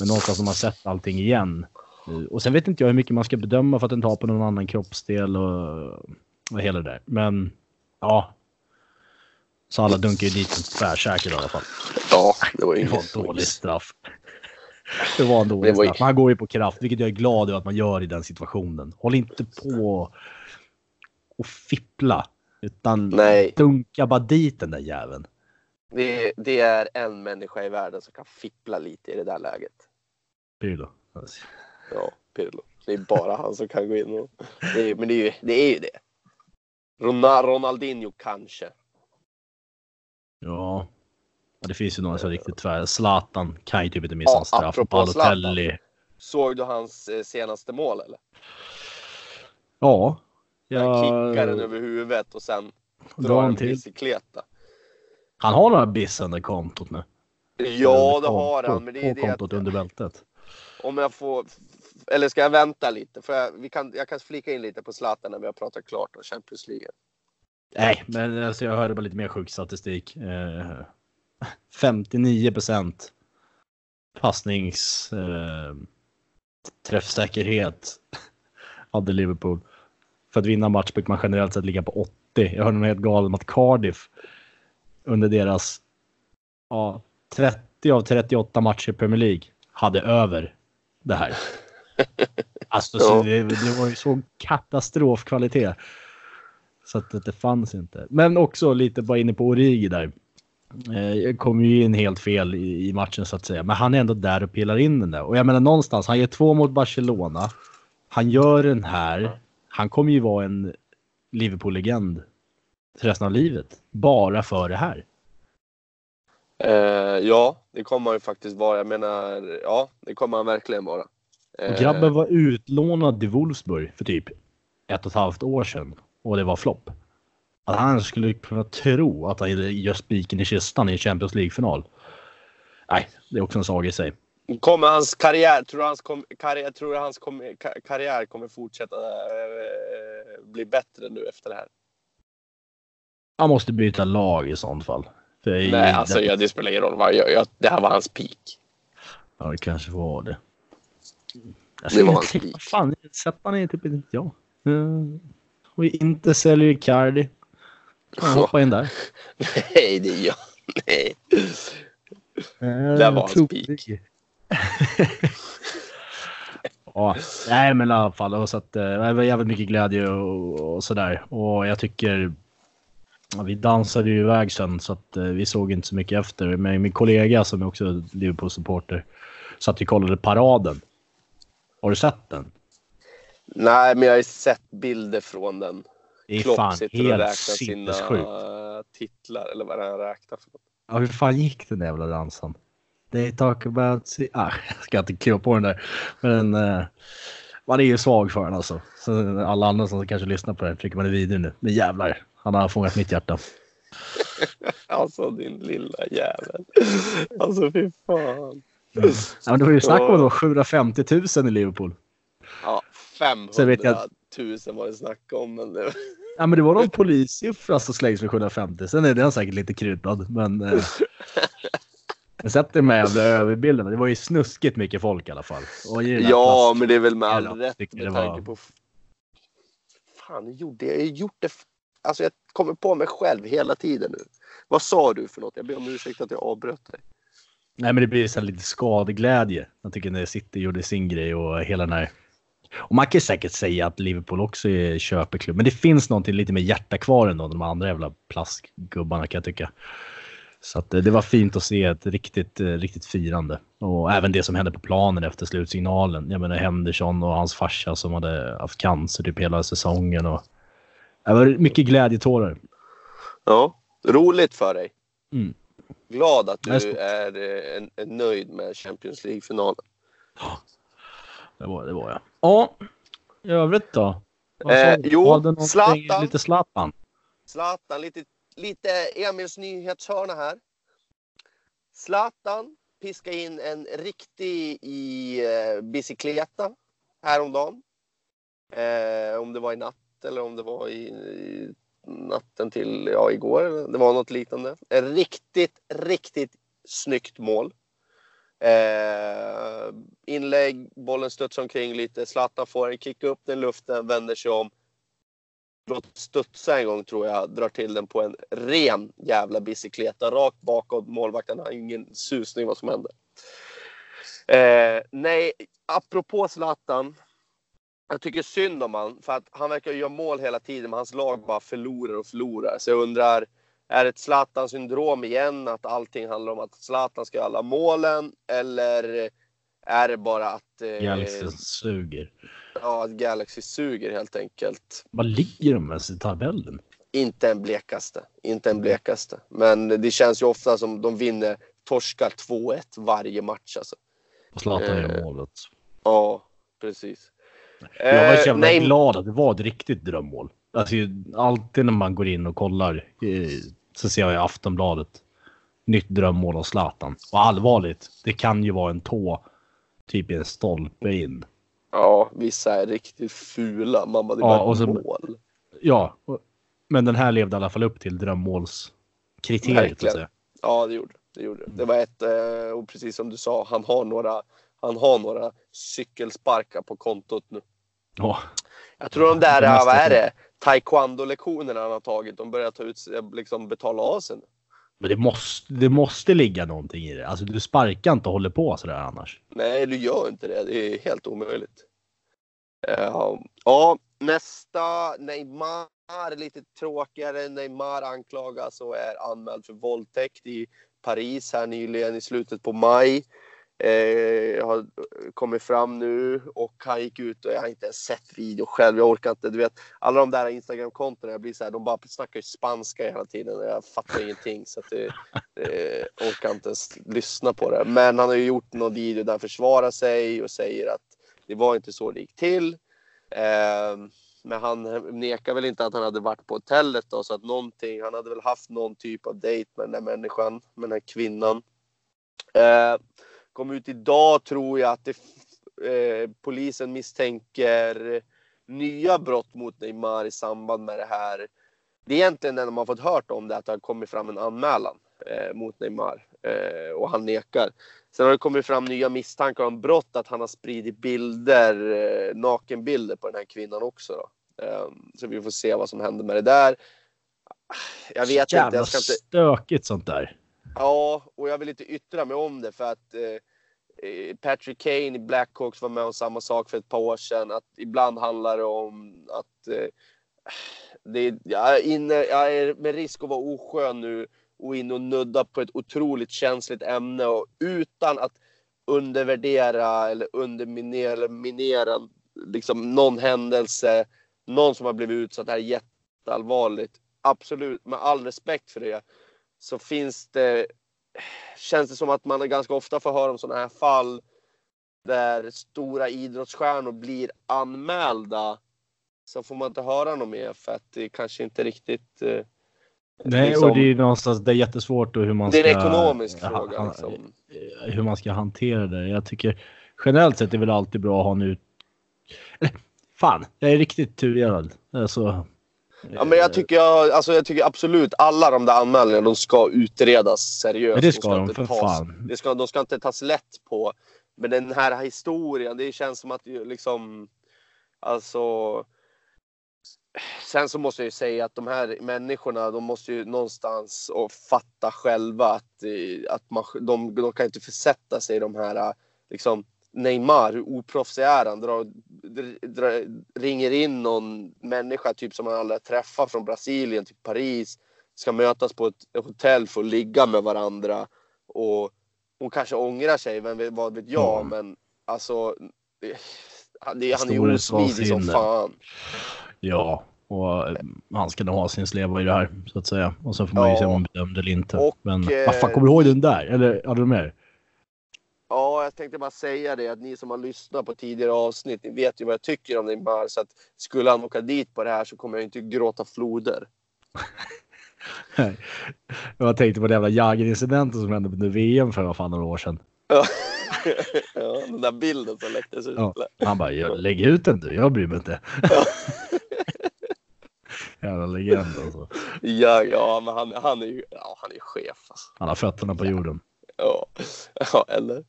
Men någonstans har man sett allting igen. Eh, Och sen vet inte jag hur mycket man ska bedöma för att den tar på någon annan kroppsdel och, och hela det där. Men ja. Så alla dunkar ju dit en tvärsäker i alla fall. Ja, det var ju Det var en dålig straff. Det var en dålig var ju- straff. Han går ju på kraft, vilket jag är glad över att man gör i den situationen. Håll inte på och fippla. Utan Nej. dunka bara dit den där jäveln. Det, det är en människa i världen som kan fippla lite i det där läget. Pirlo. Ja, Pirlo. Det är bara han som kan gå in och... Det är, men det är ju det. Är ju det. Rona- Ronaldinho kanske. Ja. Det finns ju några som riktigt tvär. Zlatan kan ju typ inte missa Ja, en straff. Balotelli. Såg du hans eh, senaste mål eller? Ja. Han kickar den över huvudet och sen drar drar han en till. bicykleta. Han har några biss under kontot nu. Ja, det Kontot- har han. Men det är på det kontot under bältet. om jag får... Eller ska jag vänta lite? För jag, vi kan, jag kan flika in lite på Zlatan när vi har pratat klart om Champions League. Nej, men alltså jag hörde bara lite mer sjuk statistik. Eh, 59 procent passnings eh, träffsäkerhet hade Liverpool. För att vinna match brukar man generellt sett ligga på 80. Jag hörde något helt galet om att Cardiff under deras ja, 30 av 38 matcher i Premier League hade över det här. Alltså så Ja. det, det var ju så katastrofkvalitet. Så att det, fanns inte. Men också lite bara inne på Origi där. Eh, kom ju in helt fel i, i matchen så att säga. Men han är ändå där och pillar in den där. Och jag menar någonstans, han ger två mot Barcelona. Han gör den här. Han kommer ju vara en Liverpool-legend resten av livet. Bara för det här. Eh, ja, det kommer han ju faktiskt vara. Jag menar, ja, det kommer han verkligen vara. Och Eh, grabben var utlånad till Wolfsburg för typ ett och ett halvt år sedan. Och det var flopp. Att han skulle kunna tro att han gör spiken i kistan i Champions League-final. Nej, det är också en saga i sig. Kommer hans karriär, tror du hans, kom, karriär, tror du hans kom, ka- karriär kommer fortsätta eh, bli bättre nu efter det här? Han måste byta lag i sånt fall. För Nej, alltså det, ja, det spelar ingen roll. jag- jag- Det här var hans peak. Ja, det kanske var det. Jag Det var inte- peak. Fan, han i typ inte jag. Mm. Och inte säljer Icardi. Kan han hoppa in där. Nej, det är jag. Nej. Det var hans peak. ja, nej men i alla fall. Så att, eh, det var jävligt mycket glädje och, och sådär. Och jag tycker... Ja, vi dansade ju iväg sen så att eh, vi såg inte så mycket efter. Men min kollega som är också Liverpool-supporter satt och kollade paraden. Har du sett den? Nej, men jag har ju sett bilder från den. Det är Klopp fan sitter och helt räknar sina sinnessjukt. titlar, eller vad han räknar för något. Ja, hur fan gick den jävla dansen? They talk about... Ah, jag ska inte kliva på den där. Men eh, man är ju svag för den alltså. Så alla andra som kanske lyssnar på den tycker man är vidrig nu. Men jävlar, han har fångat mitt hjärta. Alltså din lilla jävel. Alltså fy fan. Ja, men det var ju snack om att det var 750 000 i Liverpool. Ja, 500 Sen vet jag- 000 var det snack om. Men det... Ja, men det var någon polissiffra som slängs med 750. Sen är den säkert lite kryddad, men... Eh, jag sätter med jävla överbilden. Det var ju snuskigt mycket folk i alla fall. Ja, plast- men det är väl med all rätt tycker med det tanke var- på... Fan, jag gjorde jag har gjort det... Alltså jag kommer på mig själv hela tiden nu. Vad sa du för något? Jag ber om ursäkt att jag avbröt dig. Nej, men det blir så lite skadeglädje. Jag tycker när City gjorde sin grej och hela den här... Och man kan säkert säga att Liverpool också är köpeklubb, men det finns någonting lite mer hjärta kvar än de andra jävla plaskgubbarna kan jag tycka. Så eh, det var fint att se ett riktigt, eh, riktigt firande. Och även det som hände på planen efter slutsignalen. Jag menar Henderson och hans farsa som hade haft cancer typ hela säsongen. Och... Det var mycket glädjetårar. Ja, roligt för dig. Mm. Glad att du är, eh, en- är nöjd med Champions League-finalen. Det var, det var jag. Ja, i övrigt då? Eh, jo, Zlatan. Lite Zlatan. Zlatan, lite, lite Emils nyhetshörna här. Zlatan piska in en riktig i eh, bicykleta häromdagen. Eh, om det var i natt eller om det var i, i natten till ja, igår. Det var något liknande. Ett riktigt, riktigt snyggt mål. Eh, inlägg, bollen studsar omkring lite. Zlatan får en kick upp den i luften, vänder sig om. Låter studsa en gång tror jag, drar till den på en ren jävla bicykleta rakt bakåt. Målvakten har ingen susning vad som händer. Eh, nej, apropå Zlatan. Jag tycker synd om han för att han verkar göra mål hela tiden men hans lag bara förlorar och förlorar. Så jag undrar, är det ett Zlatan-syndrom igen? Att allting handlar om att Zlatan ska göra alla målen? Eller är det bara att, eh, Galaxy suger. ja, att Galaxy suger helt enkelt? Vad ligger de ens i tabellen? Inte en blekaste. Inte en blekaste. Men det känns ju ofta som de vinner, torskar 2-1 varje match alltså. Och Zlatan Eh, gör målet. Ja, precis. Jag var så Eh, jävla nej, glad att det var ett riktigt drömmål. Alltså, alltid när man går in och kollar eh, så ser jag i Aftonbladet nytt drömmål av Zlatan. Och allvarligt, det kan ju vara en tå typ i en stolpe in. Ja, vissa är riktigt fula. Bara, det Ja, var och ett så- mål. Ja, men den här levde i alla fall upp till drömmålskriteriet. Verkligen. Ja, det gjorde det. gjorde det. Det var ett, eh, och precis som du sa, han har några, han har några cykelsparkar på kontot nu. Ja, Jag tror de där, måste vad är det, taekwondo-lektionerna han har tagit, de börjar ta ut, liksom betala av sig nu. men det måste, det måste ligga någonting i det. Alltså du sparkar inte och håller på sådär annars. Nej, du gör inte det. Det är helt omöjligt. Ja, ja nästa Neymar, lite tråkigare. Neymar anklagas och är anmäld för våldtäkt i Paris här nyligen i slutet på maj. Eh, har kommit fram nu och han gick ut och jag har inte ens sett video själv. Jag orkar inte. Du vet, alla de där Instagram-kontona, jag blir så här, de bara snackar ju spanska hela tiden och jag fattar ingenting. Så att det, eh, orkar inte ens lyssna på det. Men han har ju gjort någon video där han försvarar sig och säger att det var inte så det gick till. Eh, men han nekar väl inte att han hade varit på hotellet då, så att någonting, han hade väl haft någon typ av dejt med den där människan, med den här kvinnan. Eh, kom ut idag tror jag att det, eh, polisen misstänker nya brott mot Neymar i samband med det här. Det är egentligen när man har fått hört om det att det har kommit fram en anmälan eh, mot Neymar eh, och han nekar. Sen har det kommit fram nya misstankar om brott att han har spridit bilder, eh, nakenbilder på den här kvinnan också. Då. Eh, så vi får se vad som händer med det där. Jag vet inte, Jävla jag ska inte... stökigt sånt där. Ja, och jag vill inte yttra mig om det för att eh, eh, Patrick Kane i Blackhawks var med om samma sak för ett par år sedan. Att ibland handlar det om att eh, det, jag, är inne, jag är med risk att vara oskön nu och in och nudda på ett otroligt känsligt ämne och utan att undervärdera eller underminera eller minera liksom någon händelse, någon som har blivit utsatt. Det här är jätteallvarligt. Absolut, med all respekt för det så finns det, känns det som att man ganska ofta får höra om sådana här fall där stora idrottsstjärnor blir anmälda. Så får man inte höra något mer för att det kanske inte riktigt eh, Nej, liksom- och det är någonstans, det är jättesvårt och hur man Det ska... är en ekonomisk ha- fråga. Liksom. Hur man ska hantera det. Jag tycker generellt sett är det väl alltid bra att ha en ut... Fan, jag är riktigt tudelad. Alltså, Ja, men jag tycker, jag, alltså, jag tycker absolut alla de där anmälningarna de ska utredas seriöst. Men det ska de, inte för tas- fan. Det ska, de ska inte tas lätt på. Men den här historien, det känns som att liksom... Alltså... Sen så måste jag ju säga att de här människorna, de måste ju någonstans och fatta själva att, eh, att man, de, de kan inte försätta sig i de här liksom Neymar, hur oproffsig är han? Drar, drar, ringer in någon människa typ som man aldrig träffat från Brasilien till Paris. Ska mötas på ett hotell för att ligga med varandra. Och hon kanske ångrar sig, vem vad vet jag. Ja. Men alltså, det, det, han är ju osmidig som fan. Ja, och eh, han ska nog ha sin sleva i det här så att säga. Och sen får man ju Ja. se om man bedömde eller inte. Och, Men eh, vad fan, kommer du ihåg den där? Eller hade du mer? Ja, jag tänkte bara säga det att ni som har lyssnat på tidigare avsnitt, ni vet ju vad jag tycker om Neymar. Så att skulle han åka dit på det här så kommer jag inte gråta floder. Jag tänkte på den jävla Jagr-incidenten som hände under VM för vad fan några år sedan. Ja, ja den där bilden som läcktes ut. Ja. Han bara, "Jag- lägg ut den du, jag bryr mig inte. Jävla legend alltså. Ja, ja, men han, han är ju ja, han är chef. Alltså. Han har fötterna på jorden. Ja, ja eller?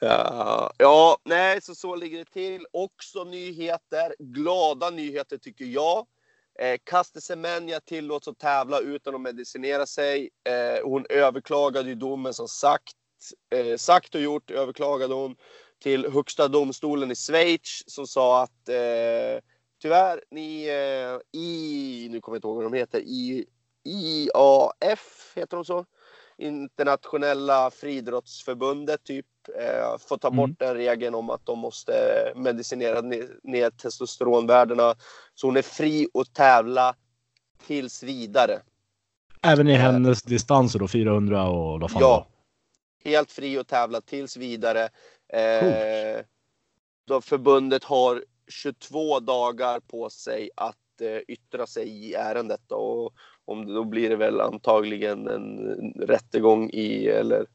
Ja, ja, nej, så så ligger det till. Också nyheter. Glada nyheter tycker jag. Eh, Caster Semenya tillåts att tävla utan att medicinera sig. Eh, hon överklagade ju domen som sagt. Eh, sagt och gjort överklagade hon till Högsta domstolen i Schweiz som sa att eh, tyvärr, ni eh, i, nu kommer jag inte ihåg vad de heter, i, IAF, heter de så? Internationella friidrottsförbundet typ eh, får ta Mm. bort den regeln om att de måste medicinera ner, testosteronvärdena. Så hon är fri att tävla tills vidare. Även i hennes distanser då, 400 och vad fan Ja. Helt fri att tävla tills vidare. Eh, då förbundet har 22 dagar på sig att eh, yttra sig i ärendet. Då. Och om, då blir det väl antagligen en rättegång i, eller en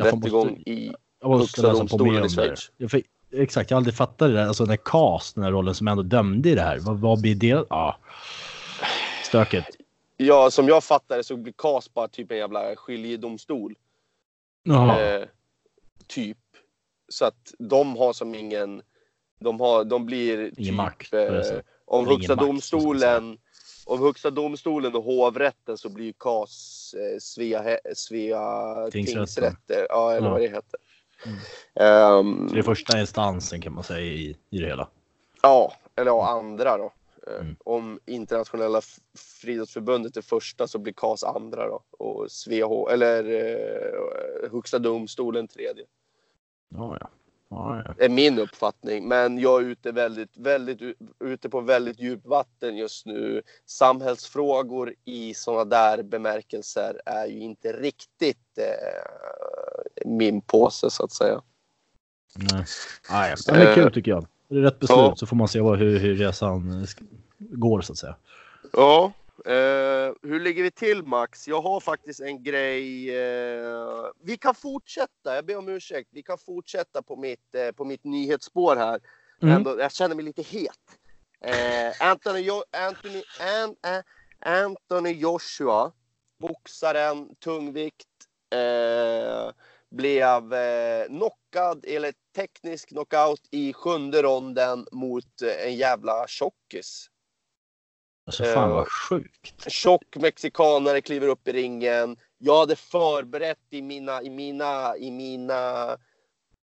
Jag rättegång måste- i Högsta domstolen i. Schweiz. Exakt, jag har aldrig fattat det där. Alltså den där Cast, den här rollen som ändå dömde i det här. Vad, vad blir det? Ja. Stökigt. Ja, som jag fattar det så blir CAS bara typ en jävla skiljedomstol. Eh, typ. Så att de har som ingen... De, har, de blir typ... makt, på det eh, om Högsta ingen makt, Om Högsta domstolen och hovrätten så blir ju CAS eh, Svea, Svea tingsrätter. Ja, eller Ja. vad det heter. Mm. Ehm, Så det är första instansen kan man säga i, i det hela. Ja, eller ja, andra då. Eh, Mm. Om internationella friidrottsförbundet är första så blir CAS andra då. Och SVH, eller eh, Högsta domstolen tredje. Ja, ja. Ja, ja. är min uppfattning. Men jag är ute, väldigt, väldigt, ute på väldigt djupt vatten just nu. Samhällsfrågor i sådana där bemärkelser är ju inte riktigt eh, min påse så att säga. Nej. Ja. Men det är kul tycker jag. Det är rätt beslut Ja. så får man se hur, hur resan går så att säga. Ja, eh, hur ligger vi till Max? Jag har faktiskt en grej. Eh, vi kan fortsätta, jag ber om ursäkt. Vi kan fortsätta på mitt, eh, på mitt nyhetsspår här. Mm. Ändå, jag känner mig lite het. Anthony, jo- Anthony, An, An, Anthony Joshua, boxaren, tungvikt, blev knockad, eller teknisk knockout i sjunde ronden mot en jävla tjockis. Alltså fan Eh, vad sjukt. tjock mexikanare kliver upp i ringen. Jag hade förberett i mina, i mina, i mina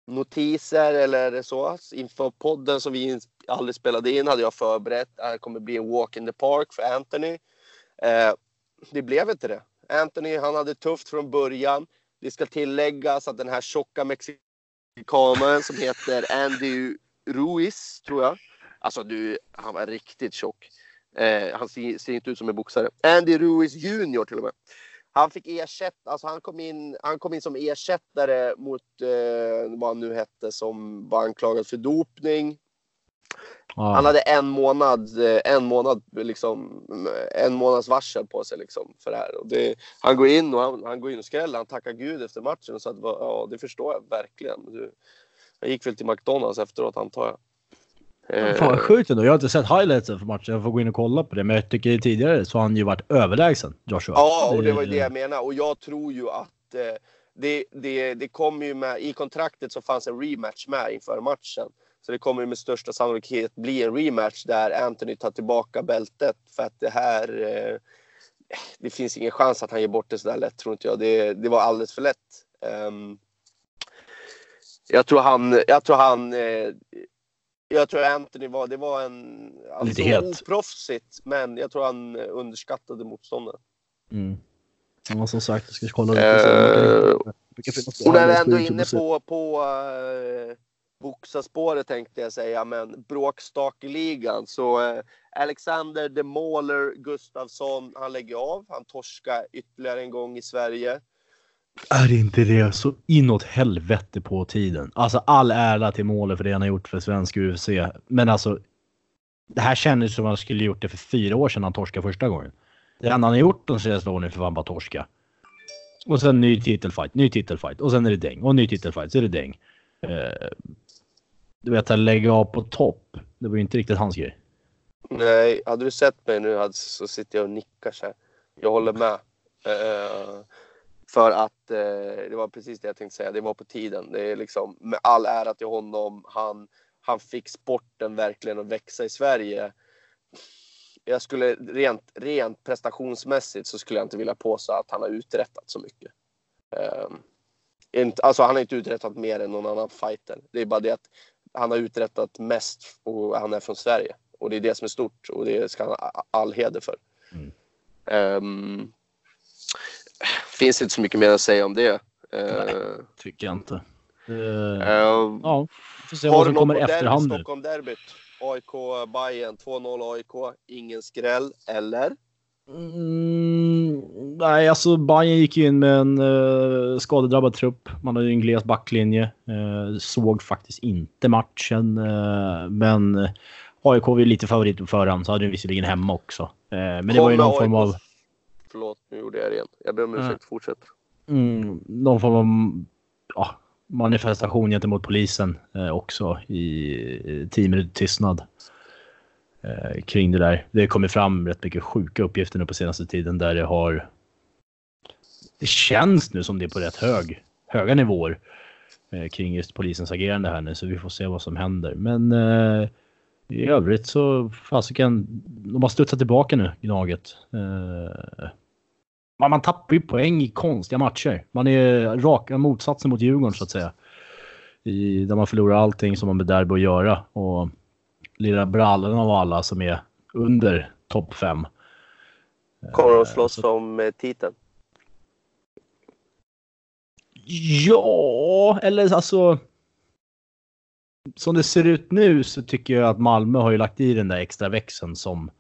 notiser eller så inför podden som vi aldrig spelade in hade jag förberett. Det kommer bli en walk in the park för Anthony. Eh, det blev inte det. Anthony han hade tufft från början. Det ska tilläggas att den här tjocka mexikanaren som heter Andy Ruiz, tror jag. Alltså du, han var riktigt tjock. Eh, han ser, ser, inte ut som en boxare. Andy Ruiz Junior till och med. Han fick ersätta, alltså han kom in, han kom in som ersättare mot eh, vad han nu hette som var anklagad för dopning. Ah. Han hade en månad, eh, en månad liksom, en månads varsel på sig liksom för det här. Och det, han går in och han, han går in och skräller. Han tackar gud efter matchen och sa att ja, det förstår jag verkligen. Han gick väl till McDonalds efteråt antar jag. Fan vad sjukt ändå. Jag har inte sett highlightsen för matchen. Jag får gå in och kolla på det. Men jag tycker tidigare så har han ju varit överlägsen, Joshua. Ja, och det var ju det jag menade. Och jag tror ju att eh, det, det, det kommer ju med, i kontraktet så fanns en rematch med inför matchen. Så det kommer med största sannolikhet bli en rematch där Anthony tar tillbaka bältet för att det här eh, det finns ingen chans att han ger bort det sådär lätt tror inte jag. Det, det var alldeles för lätt. Um, jag tror han, jag tror han, eh, jag tror Anthony var, det var en, alltså Lite helt. oproffsigt, men jag tror han underskattade motståndaren. Mm. Ja, som sagt, jag ska kolla lite. Uh, och när vi ändå är inne på, på uh, boxarspåret tänkte jag säga, men bråkstakeligan så uh, Alexander de Måler Gustafsson, han lägger av. Han torskar ytterligare en gång i Sverige. Är inte det så inåt helvete på tiden? Alltså all ära till målet för det han har gjort för svensk UFC. Men alltså. Det här kändes som att han skulle gjort det för fyra år sedan han torskade första gången. Det enda han har gjort de senaste åren är för fan bara torska. Och sen ny titelfight, ny titelfight och sen är det däng och ny titelfight så är det däng. Uh, du vet att lägga av på topp. Det var ju inte riktigt hans grej. Nej, hade du sett mig nu så sitter jag och nickar så här. Jag håller med. Uh, för att eh, det var precis det jag tänkte säga. Det var på tiden. Det är liksom med all ära till honom. Han, han fick sporten verkligen att växa i Sverige. Jag skulle rent, rent prestationsmässigt så skulle jag inte vilja påstå att han har uträttat så mycket. Inte, alltså han har inte uträttat mer än någon annan fighter. Det är bara det att han har uträttat mest och han är från Sverige. Och det är det som är stort och det ska han ha all heder för. Mm. Um, finns inte så mycket mer att säga om det. Nej, uh, tycker jag inte. Uh, uh, ja, får se vad som kommer efterhand nu. Stockholm-derbyt. AIK Bayern 2-0 AIK. Ingen skräll, eller? Mm, nej, alltså Bayern gick ju in med en uh, skadedrabbad trupp. Man hade ju en gles backlinje. Uh, såg faktiskt inte matchen, uh, men AIK var ju lite favorit på förhand, så hade de visserligen hemma också. men det var ju någon AIK form av Förlåt, gjorde jag igen. Jag ber om ursäkt. Mm. Fortsätt. Mm, någon form av ja, manifestation gentemot polisen eh, också i tio minuter tystnad eh, kring det där. Det kommer fram rätt mycket sjuka uppgifter nu på senaste tiden där det har. Det känns nu som det är på rätt hög, höga nivåer eh, kring just polisens agerande här nu, så vi får se vad som händer. Men eh, i övrigt så fasiken, de har studsat tillbaka nu, Gnaget. Eh, man, man tappar ju poäng i konstiga matcher. Man är raka motsatsen mot Djurgården så att säga. I, där man förlorar allting som man med derby att göra. Och lilla brallan av alla som är under topp fem. Kommer de slåss så... om eh, titeln? Ja, eller alltså. Som det ser ut nu så tycker jag att Malmö har ju lagt i den där extra växeln som.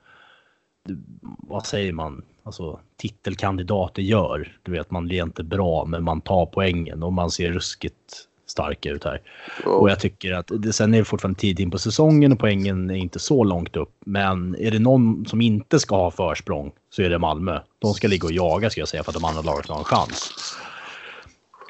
Vad säger man? Alltså, titelkandidater gör. Du vet, man blir inte bra, men man tar poängen och man ser ruskigt stark ut här. Oh. Och jag tycker att det, sen är det fortfarande tid in på säsongen och poängen är inte så långt upp. Men är det någon som inte ska ha försprång så är det Malmö. De ska ligga och jaga ska jag säga för att de andra lagen ska ha en chans.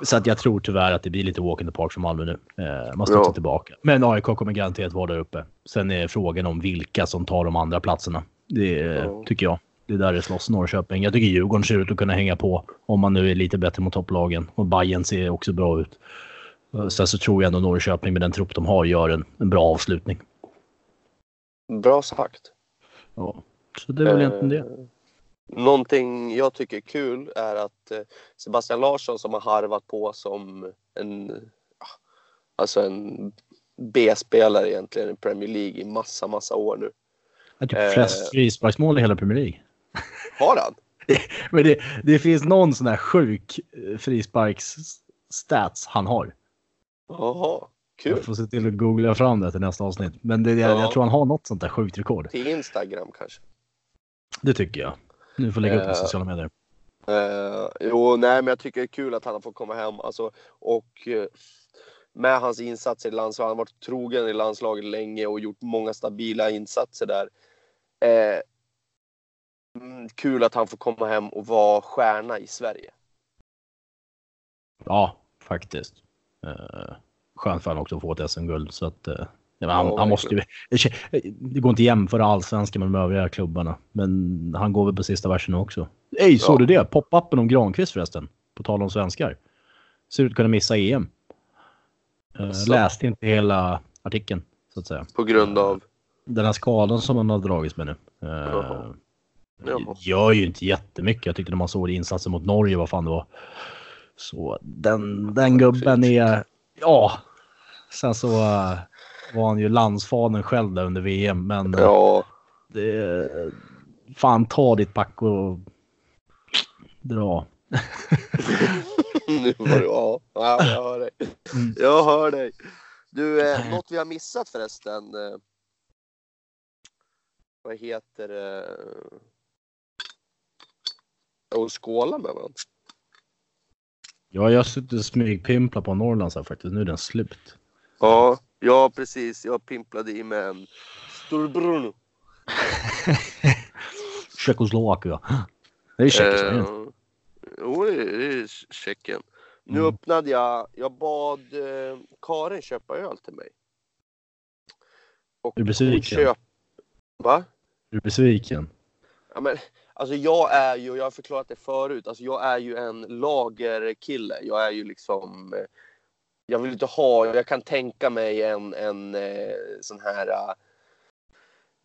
Så att jag tror tyvärr att det blir lite walk in the park för Malmö nu. Eh, man studsar ja. tillbaka. Men AIK kommer garanterat vara där uppe. Sen är frågan om vilka som tar de andra platserna. Det ja. tycker jag det är där det slåss Norrköping. Jag tycker Djurgården ser ut att kunna hänga på om man nu är lite bättre mot topplagen. Och Bayern ser också bra ut. Sen så tror jag ändå Norrköping med den trupp de har gör en, en bra avslutning. Bra sagt. Ja, så det är väl egentligen det. Eh, någonting jag tycker är kul är att eh, Sebastian Larsson som har harvat på som en, alltså en B-spelare egentligen i Premier League i massa, massa år nu. Han typ flest eh, frisparksmål i hela Premier League. Har han? Men det, det finns någon sån här sjuk eh, frisparksstats han har. Jaha, kul. Jag får se till att googla fram det till nästa avsnitt. Men det, jag, Ja. jag tror han har något sånt där sjukt rekord. Till Instagram kanske. Det tycker jag. Nu får lägga upp på Eh. sociala medier. Eh, jo, nej, men jag tycker det är kul att han fått komma hem. Alltså, och eh, med hans insatser i landslaget, han har varit trogen i landslaget länge och gjort många stabila insatser där. Mm, kul att han får komma hem och vara stjärna i Sverige. Ja, faktiskt. Uh, skönt för honom också att få ett SM-guld. Så att, eh, ja, han, Ja, han måste ju, det, går inte att jämföra allsvenskan med de övriga klubbarna. Men han går väl på sista versen också. Ej, såg Ja. du det? Pop-upen om Granqvist förresten. På tal om svenskar. Ser ut att kunna missa EM. Asså? läste inte hela artikeln, så att säga. På grund av... Den här skadan som han har dragits med nu. Uh, Jaha. Gör ju inte jättemycket. Jag tyckte när man såg insatsen mot Norge, vad fan det var. Så den, den gubben är... Ja. Sen så eh, var han ju landsfadern själv där under VM. Men eh, Ja, det, fan ta ditt pack och dra. nu var det... Ja, ja, jag hör dig. Mm. Jag hör dig. Du, eh, något vi har missat förresten. Eh, vad heter det? Och skåla med varandra. Ja, jag har suttit och smygpimplat på Norrlands här faktiskt. Nu är den slut. Ja, ja precis. Jag pimplade i med en Storbruno. Tjeckoslovakien. Det är Tjeckoslovakien. Eh, Jo, det är- Tjeckien. Nu Mm. öppnade jag, jag bad eh, Karin köpa öl till mig. Och Är du besviken? Köp... Va? Är du besviken? Ja, men, alltså jag är ju, jag har förklarat det förut, alltså jag är ju en lagerkille. Jag är ju liksom, eh, jag vill inte ha, jag kan tänka mig en, en eh, sån här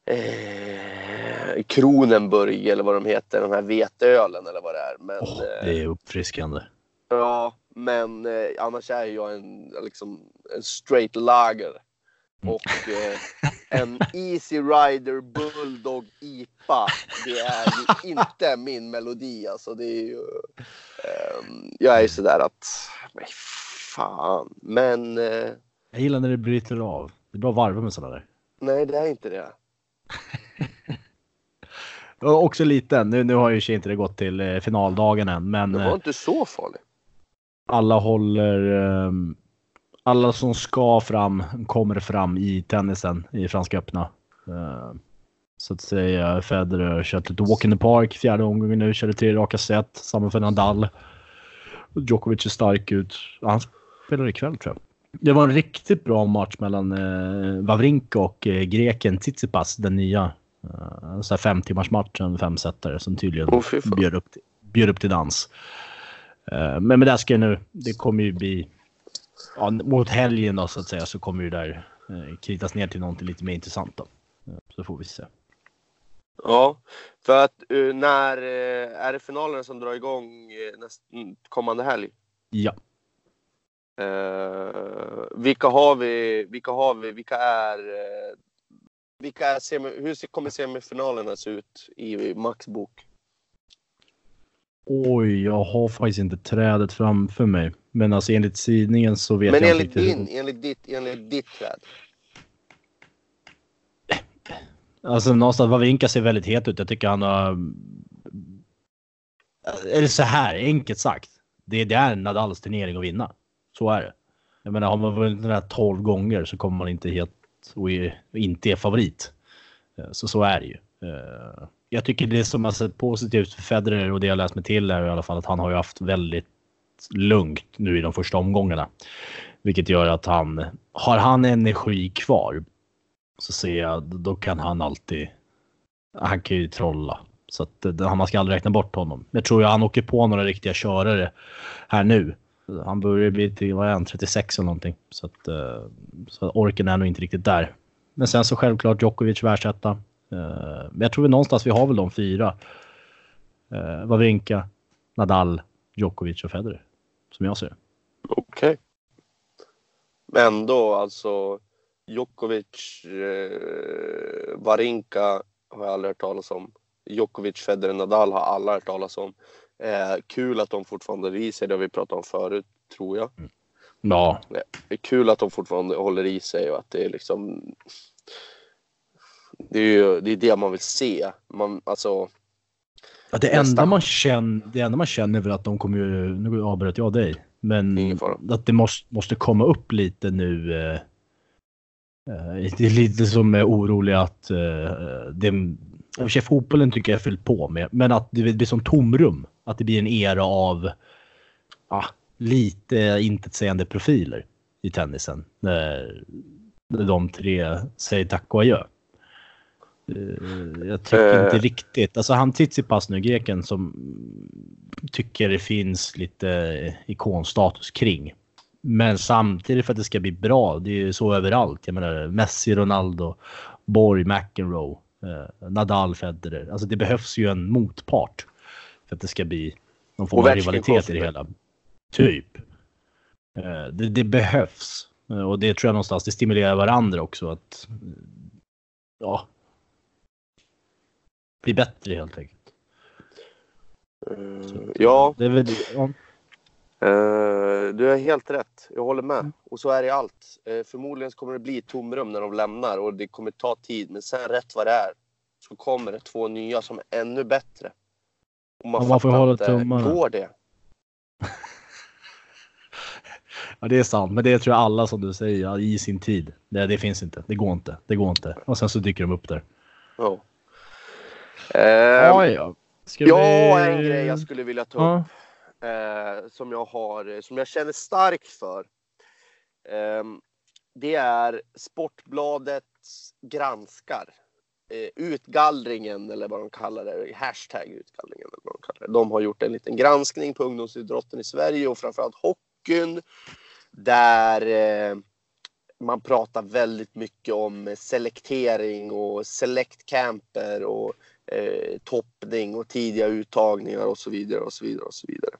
eh, Kronenburg eller vad de heter, den här veteölen eller vad det är. Men, eh, det är uppfriskande. Ja, men eh, annars är jag en, liksom, en straight lager. Mm. Och eh, en Easy Rider Bulldog IPA, det är ju inte min melodi. Alltså, det är ju, ehm, jag är ju sådär att, men fan. Men eh, Jag gillar när det bryter av. Det är bra att varva med sådana där. nej, det är inte det. Och också liten. Nu, nu har ju inte det gått till eh, finaldagen än, men Det eh, var inte så farligt. alla håller... ehm, alla som ska fram kommer fram i tennisen i Franska öppna. Eh, så att säga Federer kört lite walk in the park fjärde omgången nu, körde tre raka set. Samma för Nadal. Djokovic är stark ut. Han spelar ikväll tror jag. Det var en riktigt bra match mellan eh, Wawrinka och eh, greken Tsitsipas, den nya. En sån här fem timmars match, en femsetare som tydligen fan. bjöd, upp till, bjöd upp till dans. Eh, men med det ska jag nu, det kommer ju bli ja, mot helgen då så att säga så kommer ju där eh, kritas ner till någonting lite mer intressant då. Eh, så får vi se. Ja, för att eh, när eh, är det finalerna som drar igång eh, näst, mm, kommande helg? Ja, vilka har vi? Vilka har vi? Vilka är? vilka är semi, hur kommer semifinalerna se ut i Max bok? oj, jag har faktiskt inte trädet framför mig. Men alltså enligt sidningen så vet Men jag enligt inte riktigt. din, enligt ditt, enligt ditt träd. Alltså någonstans, Wawrinka ser väldigt het ut. Jag tycker han har... Eller så här, enkelt sagt. Det, det är Nadals turnering att vinna. Så är det. Jag menar, har man vunnit den här 12 gånger så kommer man inte helt och är, inte är favorit. Eh, Så så är det ju. Eh, Jag tycker det som har sett positivt för Federer och det jag läst mig till är i alla fall att han har ju haft väldigt lugnt nu i de första omgångarna. Vilket gör att han, har han energi kvar så ser jag, då kan han alltid, han kan ju trolla. Så att man ska aldrig räkna bort honom. Jag tror ju han åker på några riktiga körare här nu. Han börjar bli till, vad är han, 36 eller någonting. Så att eh, så orken är nog inte riktigt där. Men sen så självklart Djokovic världsetta. Men eh, jag tror vi någonstans vi har väl de fyra. Eh, Wawrinka, Nadal, Djokovic och Federer. Som jag ser det. Okej. Men då alltså Djokovic, eh, Varinka har jag aldrig hört talas om. Djokovic, Federer, Nadal har alla hört talas om. Eh, kul att de fortfarande är i sig, det har vi pratat om förut, tror jag. Mm. Ja, Det är kul att de fortfarande håller i sig och att det är liksom det är ju det, är det man vill se. Man, alltså, Ja, det, enda man känner, det enda man känner är väl att de kommer ju, nu avbröt jag dig, men att det måste, måste komma upp lite nu. Eh, eh, det är lite som är orolig att eh, det, sig fotbollen tycker jag fyllt på med, men att det blir som tomrum. Att det blir en era av ja, lite intetsägande profiler i tennisen. När, när de tre säger tack och adjö. Eh, Jag tycker Eh. inte riktigt. Alltså han Tsitsipas nu, greken, som tycker det finns lite ikonstatus kring. Men samtidigt för att det ska bli bra, det är ju så överallt. Jag menar Messi, Ronaldo, Borg, McEnroe, eh, Nadal, Federer. Alltså det behövs ju en motpart för att det ska bli någon form av rivalitet i det hela. Typ. Eh, Det, det behövs. Eh, Och det tror jag någonstans, det stimulerar varandra också att ja, bli bättre helt enkelt. eh, ja, Det är väl, ja. eh, du har helt rätt. Jag håller med. Och så är det allt. Eh, förmodligen kommer det bli tomrum när de lämnar och det kommer ta tid. Men sen rätt vad det är så kommer det två nya som är ännu bättre. Och man, Ja, man får hålla inte, tummarna. Går det? ja, det är sant. Men det tror jag alla som du säger i sin tid. Det, det finns inte. Det går inte. Det går inte. Och sen så dyker de upp där. Ja. Eh, ja. Ska ja, vi- en grej jag skulle vilja ta upp. Ja. eh, som jag har, som jag känner starkt för. Ehm, det är Sportbladets granskar. Eh, utgallringen eller vad de kallar det, hashtag utgallringen eller vad de kallar det. De har gjort en liten granskning på ungdomsidrotten i Sverige och framförallt hockeyn. Där eh, man pratar väldigt mycket om selektering och select camper och eh, toppning och tidiga uttagningar och så vidare och så vidare och så vidare.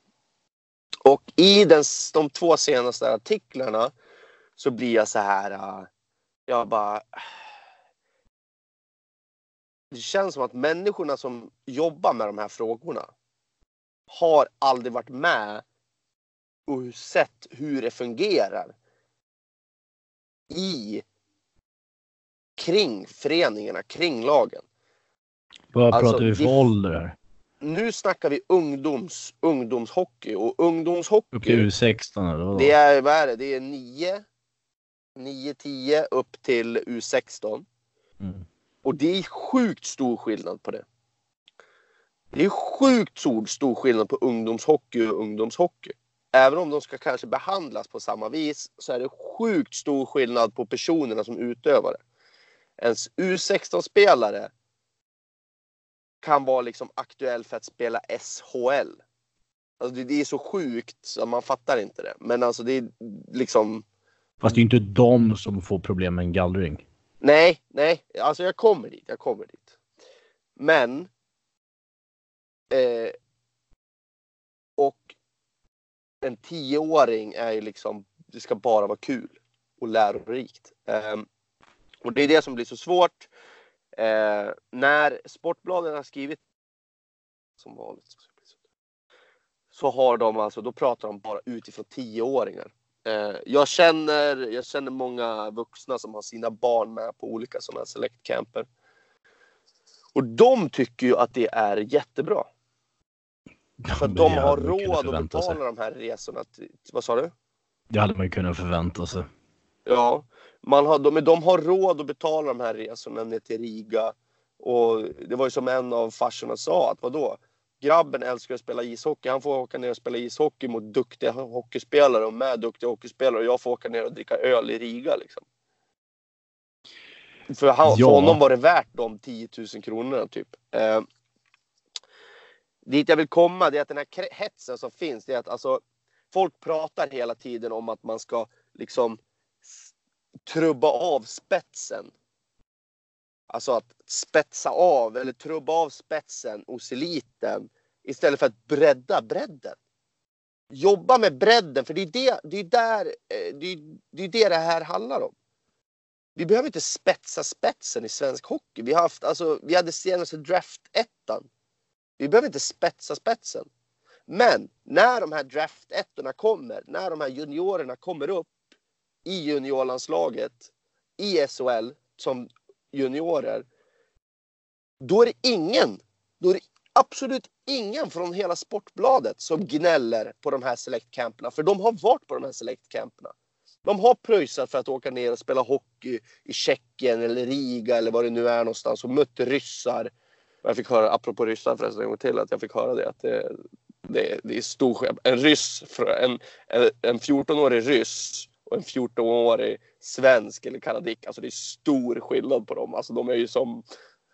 Och i den, de två senaste artiklarna så blir jag så här. Eh, jag bara. Det känns som att människorna som jobbar med de här frågorna har aldrig varit med och sett hur det fungerar i kring föreningarna, kring lagen. Vad Alltså, pratar vi för det- ålder här? Nu snackar vi ungdoms, ungdomshockey och ungdomshockey. Upp till U16 eller vadå? Det är, vad är det? Det är 9, 9, 10 upp till U16. Mm. Och det är sjukt stor skillnad på det. Det är sjukt stor skillnad på ungdomshockey och ungdomshockey. Även om de ska kanske behandlas på samma vis så är det sjukt stor skillnad på personerna som utövar det. En U16-spelare kan vara liksom aktuell för att spela SHL. Alltså det, det är så sjukt så man fattar inte det. Men alltså det är liksom Fast det är inte de som får problem med en gallring. Nej, nej, alltså jag kommer dit, jag kommer dit. Men. Eh, och en tioåring är ju liksom, det ska bara vara kul och lärorikt. Eh, och det är det som blir så svårt. Eh, när Sportbladet har skrivit som vanligt så har de alltså, då pratar de bara utifrån tioåringar. Eh, jag, känner, jag känner många vuxna som har sina barn med på olika sådana select camper. Och de tycker ju att det är jättebra. För att de har råd att förvänta sig. betala de här resorna. Till, vad sa du? Det hade man ju kunnat förvänta sig. Ja, man har, de, de har råd att betala de här resorna ner till Riga. Och det var ju som en av farsorna sa att vadå? Grabben älskar att spela ishockey. Han får åka ner och spela ishockey mot duktiga hockeyspelare och med duktiga hockeyspelare. Och jag får åka ner och dricka öl i Riga liksom. För, han, för Ja. honom var det värt de 10 000 kronorna typ. Eh, dit jag vill komma det är att den här hetsen som finns. Det är att alltså, folk pratar hela tiden om att man ska liksom trubba av spetsen. Alltså att spetsa av eller trubba av spetsen hos eliten istället för att bredda bredden. Jobba med bredden för det är det det, är där, eh, det, är, det, är det det här handlar om. Vi behöver inte spetsa spetsen i svensk hockey. Vi, har haft, alltså, vi hade senaste draft-ettan. Vi behöver inte spetsa spetsen. Men när de här draftettorna kommer, när de här juniorerna kommer upp i juniorlandslaget i SHL som juniorer. Då är det ingen, då är det absolut ingen från hela Sportbladet som gnäller på de här selektcamperna För de har varit på de här selektcamperna. De har pröjsat för att åka ner och spela hockey i Tjeckien eller Riga eller vad det nu är någonstans och mött ryssar. Jag fick höra, apropå ryssar förresten en gång till, att jag fick höra det. Att det, det, det är stor skillnad. En ryss, en, en 14-årig ryss och en 14-årig svensk eller kanadik. Alltså det är stor skillnad på dem. Alltså de är ju som,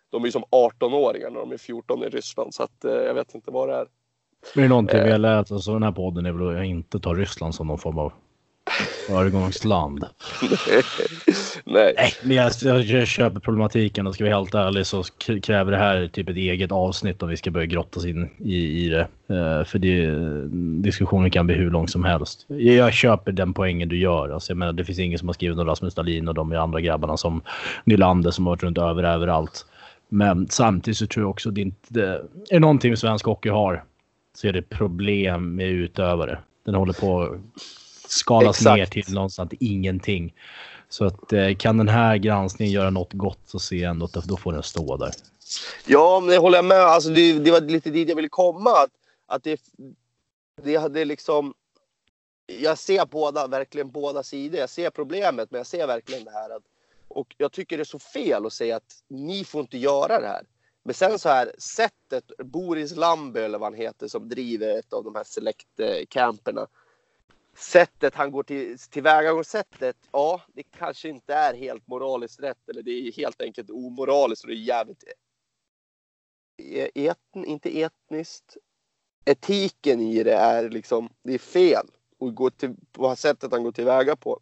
de är ju som 18-åringar när de är 14 i Ryssland. Så att, eh, jag vet inte vad det är. Det är någonting vi Eh. har lärt oss av den här podden är väl att inte ta Ryssland som någon form av föregångsland. Nej. Nej, men jag, jag köper problematiken och ska vi vara helt ärlig så kräver det här typ ett eget avsnitt om vi ska börja grotta oss in i, i det. Eh, för det, diskussionen kan bli hur lång som helst. Jag köper den poängen du gör. Alltså, jag menar, det finns ingen som har skrivit om Rasmus Dahlin och de andra grabbarna som Nylander som har varit runt över överallt. Men samtidigt så tror jag också att det inte är någonting svensk hockey har så är det problem med utövare. Den håller på att skalas Exakt. ner till någonstans ingenting. Så att eh, kan den här granskningen göra något gott så ser jag ändå att då får den stå där. Ja, men det håller jag med. Alltså, det, det var lite dit jag ville komma. Att, att det, det hade liksom... Jag ser båda, verkligen båda sidor. Jag ser problemet, men jag ser verkligen det här. Att, och jag tycker det är så fel att säga att ni får inte göra det här. Men sen så här, sättet, Boris Lambe eller vad han heter som driver ett av de här select-camperna. Eh, Sättet han går till, tillvägagångssättet, ja, det kanske inte är helt moraliskt rätt. Eller det är helt enkelt omoraliskt och det är jävligt e-, e-, etn, inte etniskt. Etiken i det är liksom, det är fel. Och gå till, på sättet han går tillväga på.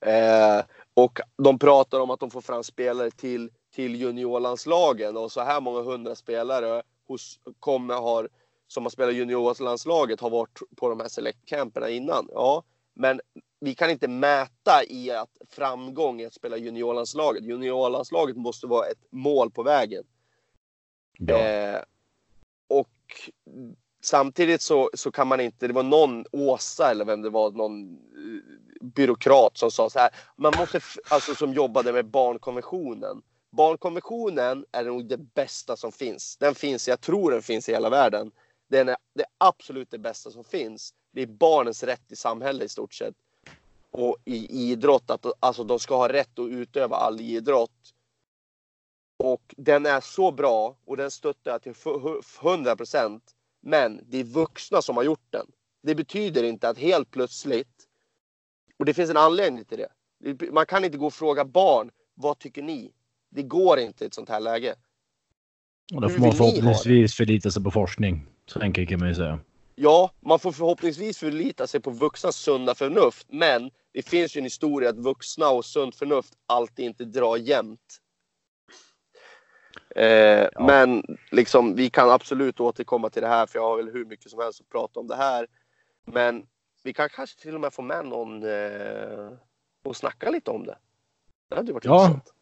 Eh, och de pratar om att de får fram spelare till, till juniorlandslagen och så här många hundra spelare hos, kommer, har, som har spelat juniorlandslaget har varit på de här select-camperna innan. Ja, men vi kan inte mäta i att framgång i att spela juniorlandslaget. Juniorlandslaget måste vara ett mål på vägen. Ja. Eh, och samtidigt så, så kan man inte, det var någon Åsa eller vem det var, någon eh, byråkrat som sa så här, man måste, alltså som jobbade med barnkonventionen. Barnkonventionen är nog det bästa som finns. Den finns, jag tror den finns i hela världen. Den är det absolut det bästa som finns. Det är barnens rätt i samhället i stort sett. Och i, i idrott, att alltså, de ska ha rätt att utöva all idrott. Och den är så bra och den stöttar jag till fu- 100 procent. Men det är vuxna som har gjort den. Det betyder inte att helt plötsligt, och det finns en anledning till det. Man kan inte gå och fråga barn, vad tycker ni? Det går inte i ett sånt här läge. Och då får man förhoppningsvis förlita sig på forskning. Så enkelt kan man ju säga. Ja, man får förhoppningsvis förlita sig på vuxnas sunda förnuft. Men det finns ju en historia att vuxna och sunt förnuft alltid inte drar jämnt. Eh, Men liksom, vi kan absolut återkomma till det här för jag har väl hur mycket som helst att prata om det här. Men vi kan kanske till och med få med någon eh, och snacka lite om det. Det hade varit Ja. intressant.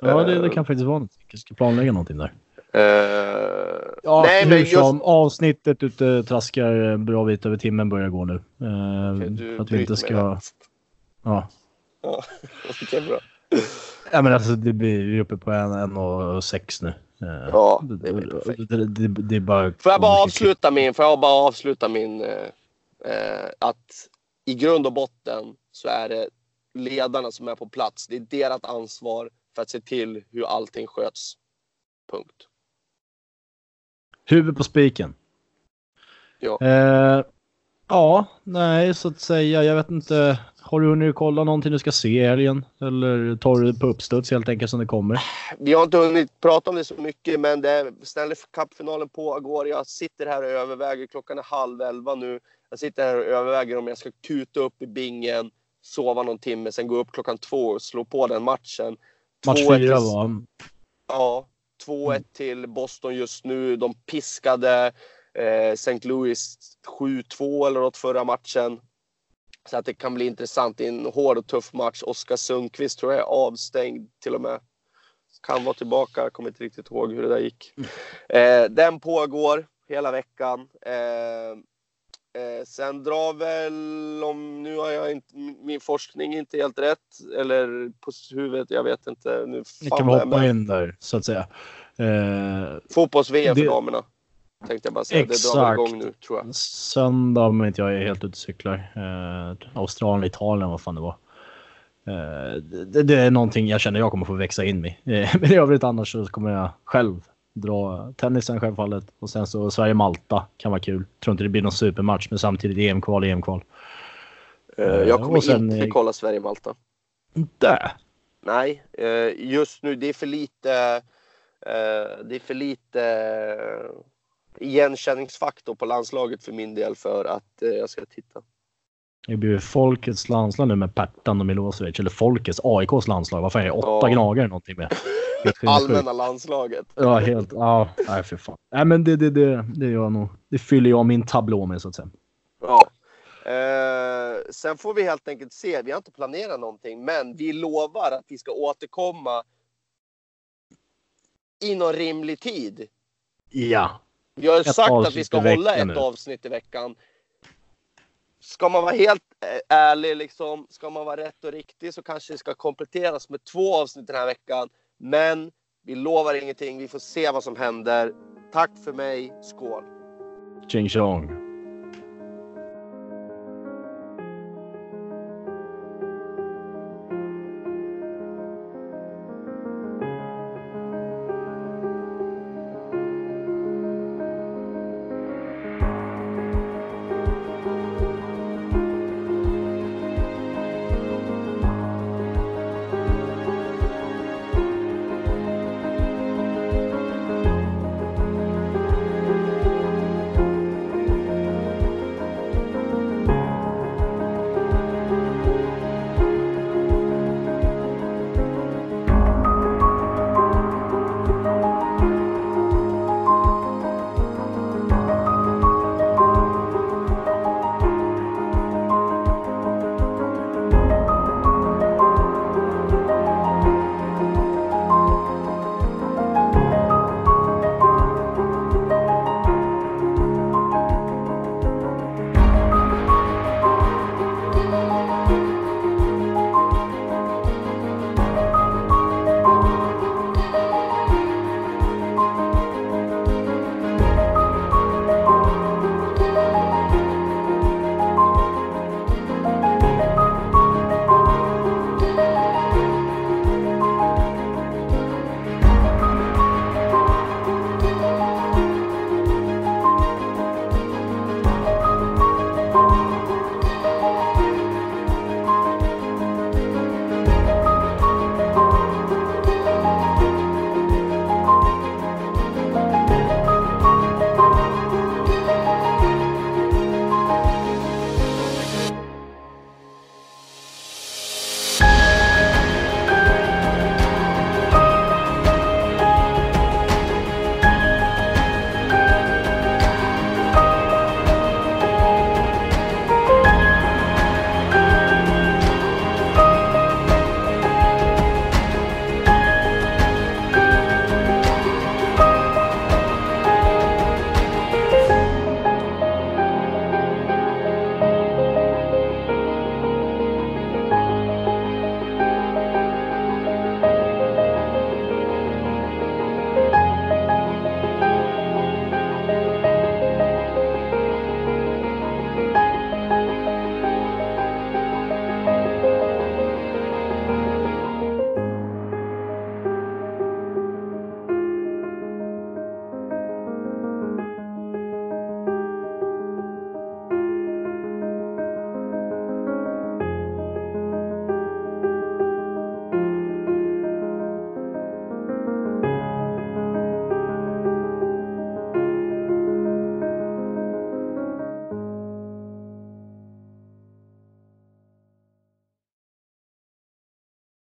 Ja, det, det Eh. kan faktiskt vara något. Jag ska planlägga någonting där. Eh, Ja, nej, men just, som, avsnittet ute traskar en bra bit över timmen börjar gå nu. Eh, Okej, du att vi inte ska... Ja. Ja, okej, bra. ja, men alltså det blir vi är uppe på en, en och sex nu. Eh, Ja, det blir perfekt. det, det, det, bara... Får jag bara avsluta min, får jag bara avsluta min att i grund och botten så är det ledarna som är på plats. Det är deras ansvar för att se till hur allting sköts. Punkt. Huvud på spiken. Ja. Eh, ja, nej, så att säga. Jag vet inte. Har du hunnit kolla någonting du ska se i helgen? Eller tar du det på uppstuds helt enkelt som det kommer? Vi har inte hunnit prata om det så mycket, men det är Stanley Cup-finalen pågår. Jag sitter här och överväger. Klockan är halv elva nu. Jag sitter här och överväger om jag ska kuta upp i bingen, sova någon timme, sen gå upp klockan två och slå på den matchen. Match 2-1 fyra var... Ja, 2-1 till Boston just nu. De piskade eh, St. Louis 7-2 eller något förra matchen. Så att det kan bli intressant. Är en hård och tuff match. Oskar Sundqvist tror jag är avstängd till och med. Kan vara tillbaka. Jag kommer inte riktigt ihåg hur det där gick. Eh, den pågår. hela veckan. Eh, eh, sen drar väl, om nu har jag inte, min forskning inte helt rätt, eller på huvudet, jag vet inte. Nu Ni kan jag hoppa med. in där så att säga. Eh, Fotbolls-VM för Det- damerna. Tänkte jag bara säga. Det drar Exakt. igång nu tror jag. söndag om inte jag är helt ute och cyklar. Eh, Australien, Italien, vad fan det var. Eh, det, det är någonting jag känner jag kommer få växa in i. Eh, men i övrigt annars så kommer jag själv dra tennisen självfallet. Och sen så Sverige-Malta kan vara kul. Tror inte det blir någon supermatch men samtidigt EM-kval, EM-kval. Eh, jag kommer och sen, inte eh, kolla Sverige-Malta. Där! Nej, eh, just nu det är för lite. Eh, det är för lite eh, igenkänningsfaktor på landslaget för min del för att eh, jag ska titta. Det blir folkets landslag nu med Pertan och Milosevic. Eller folkets, AIKs landslag. Vad fan är det? Åtta Ja. gnagare någonting med. Allmänna landslaget. Ja, helt. Ja, nej för fan. Nej, men det, det, det, det gör jag nog. Det fyller jag min tablå med så att säga. Ja. Eh, sen får vi helt enkelt se. Vi har inte planerat någonting, men vi lovar att vi ska återkomma inom rimlig tid. Ja. Vi har ju Ett sagt att vi ska hålla ett nu. avsnitt i veckan. Ska man vara helt eh, ärlig, liksom, ska man vara rätt och riktig så kanske det ska kompletteras med två avsnitt den här veckan. Men vi lovar ingenting. Vi får se vad som händer. Tack för mig. Skål! Ching chong.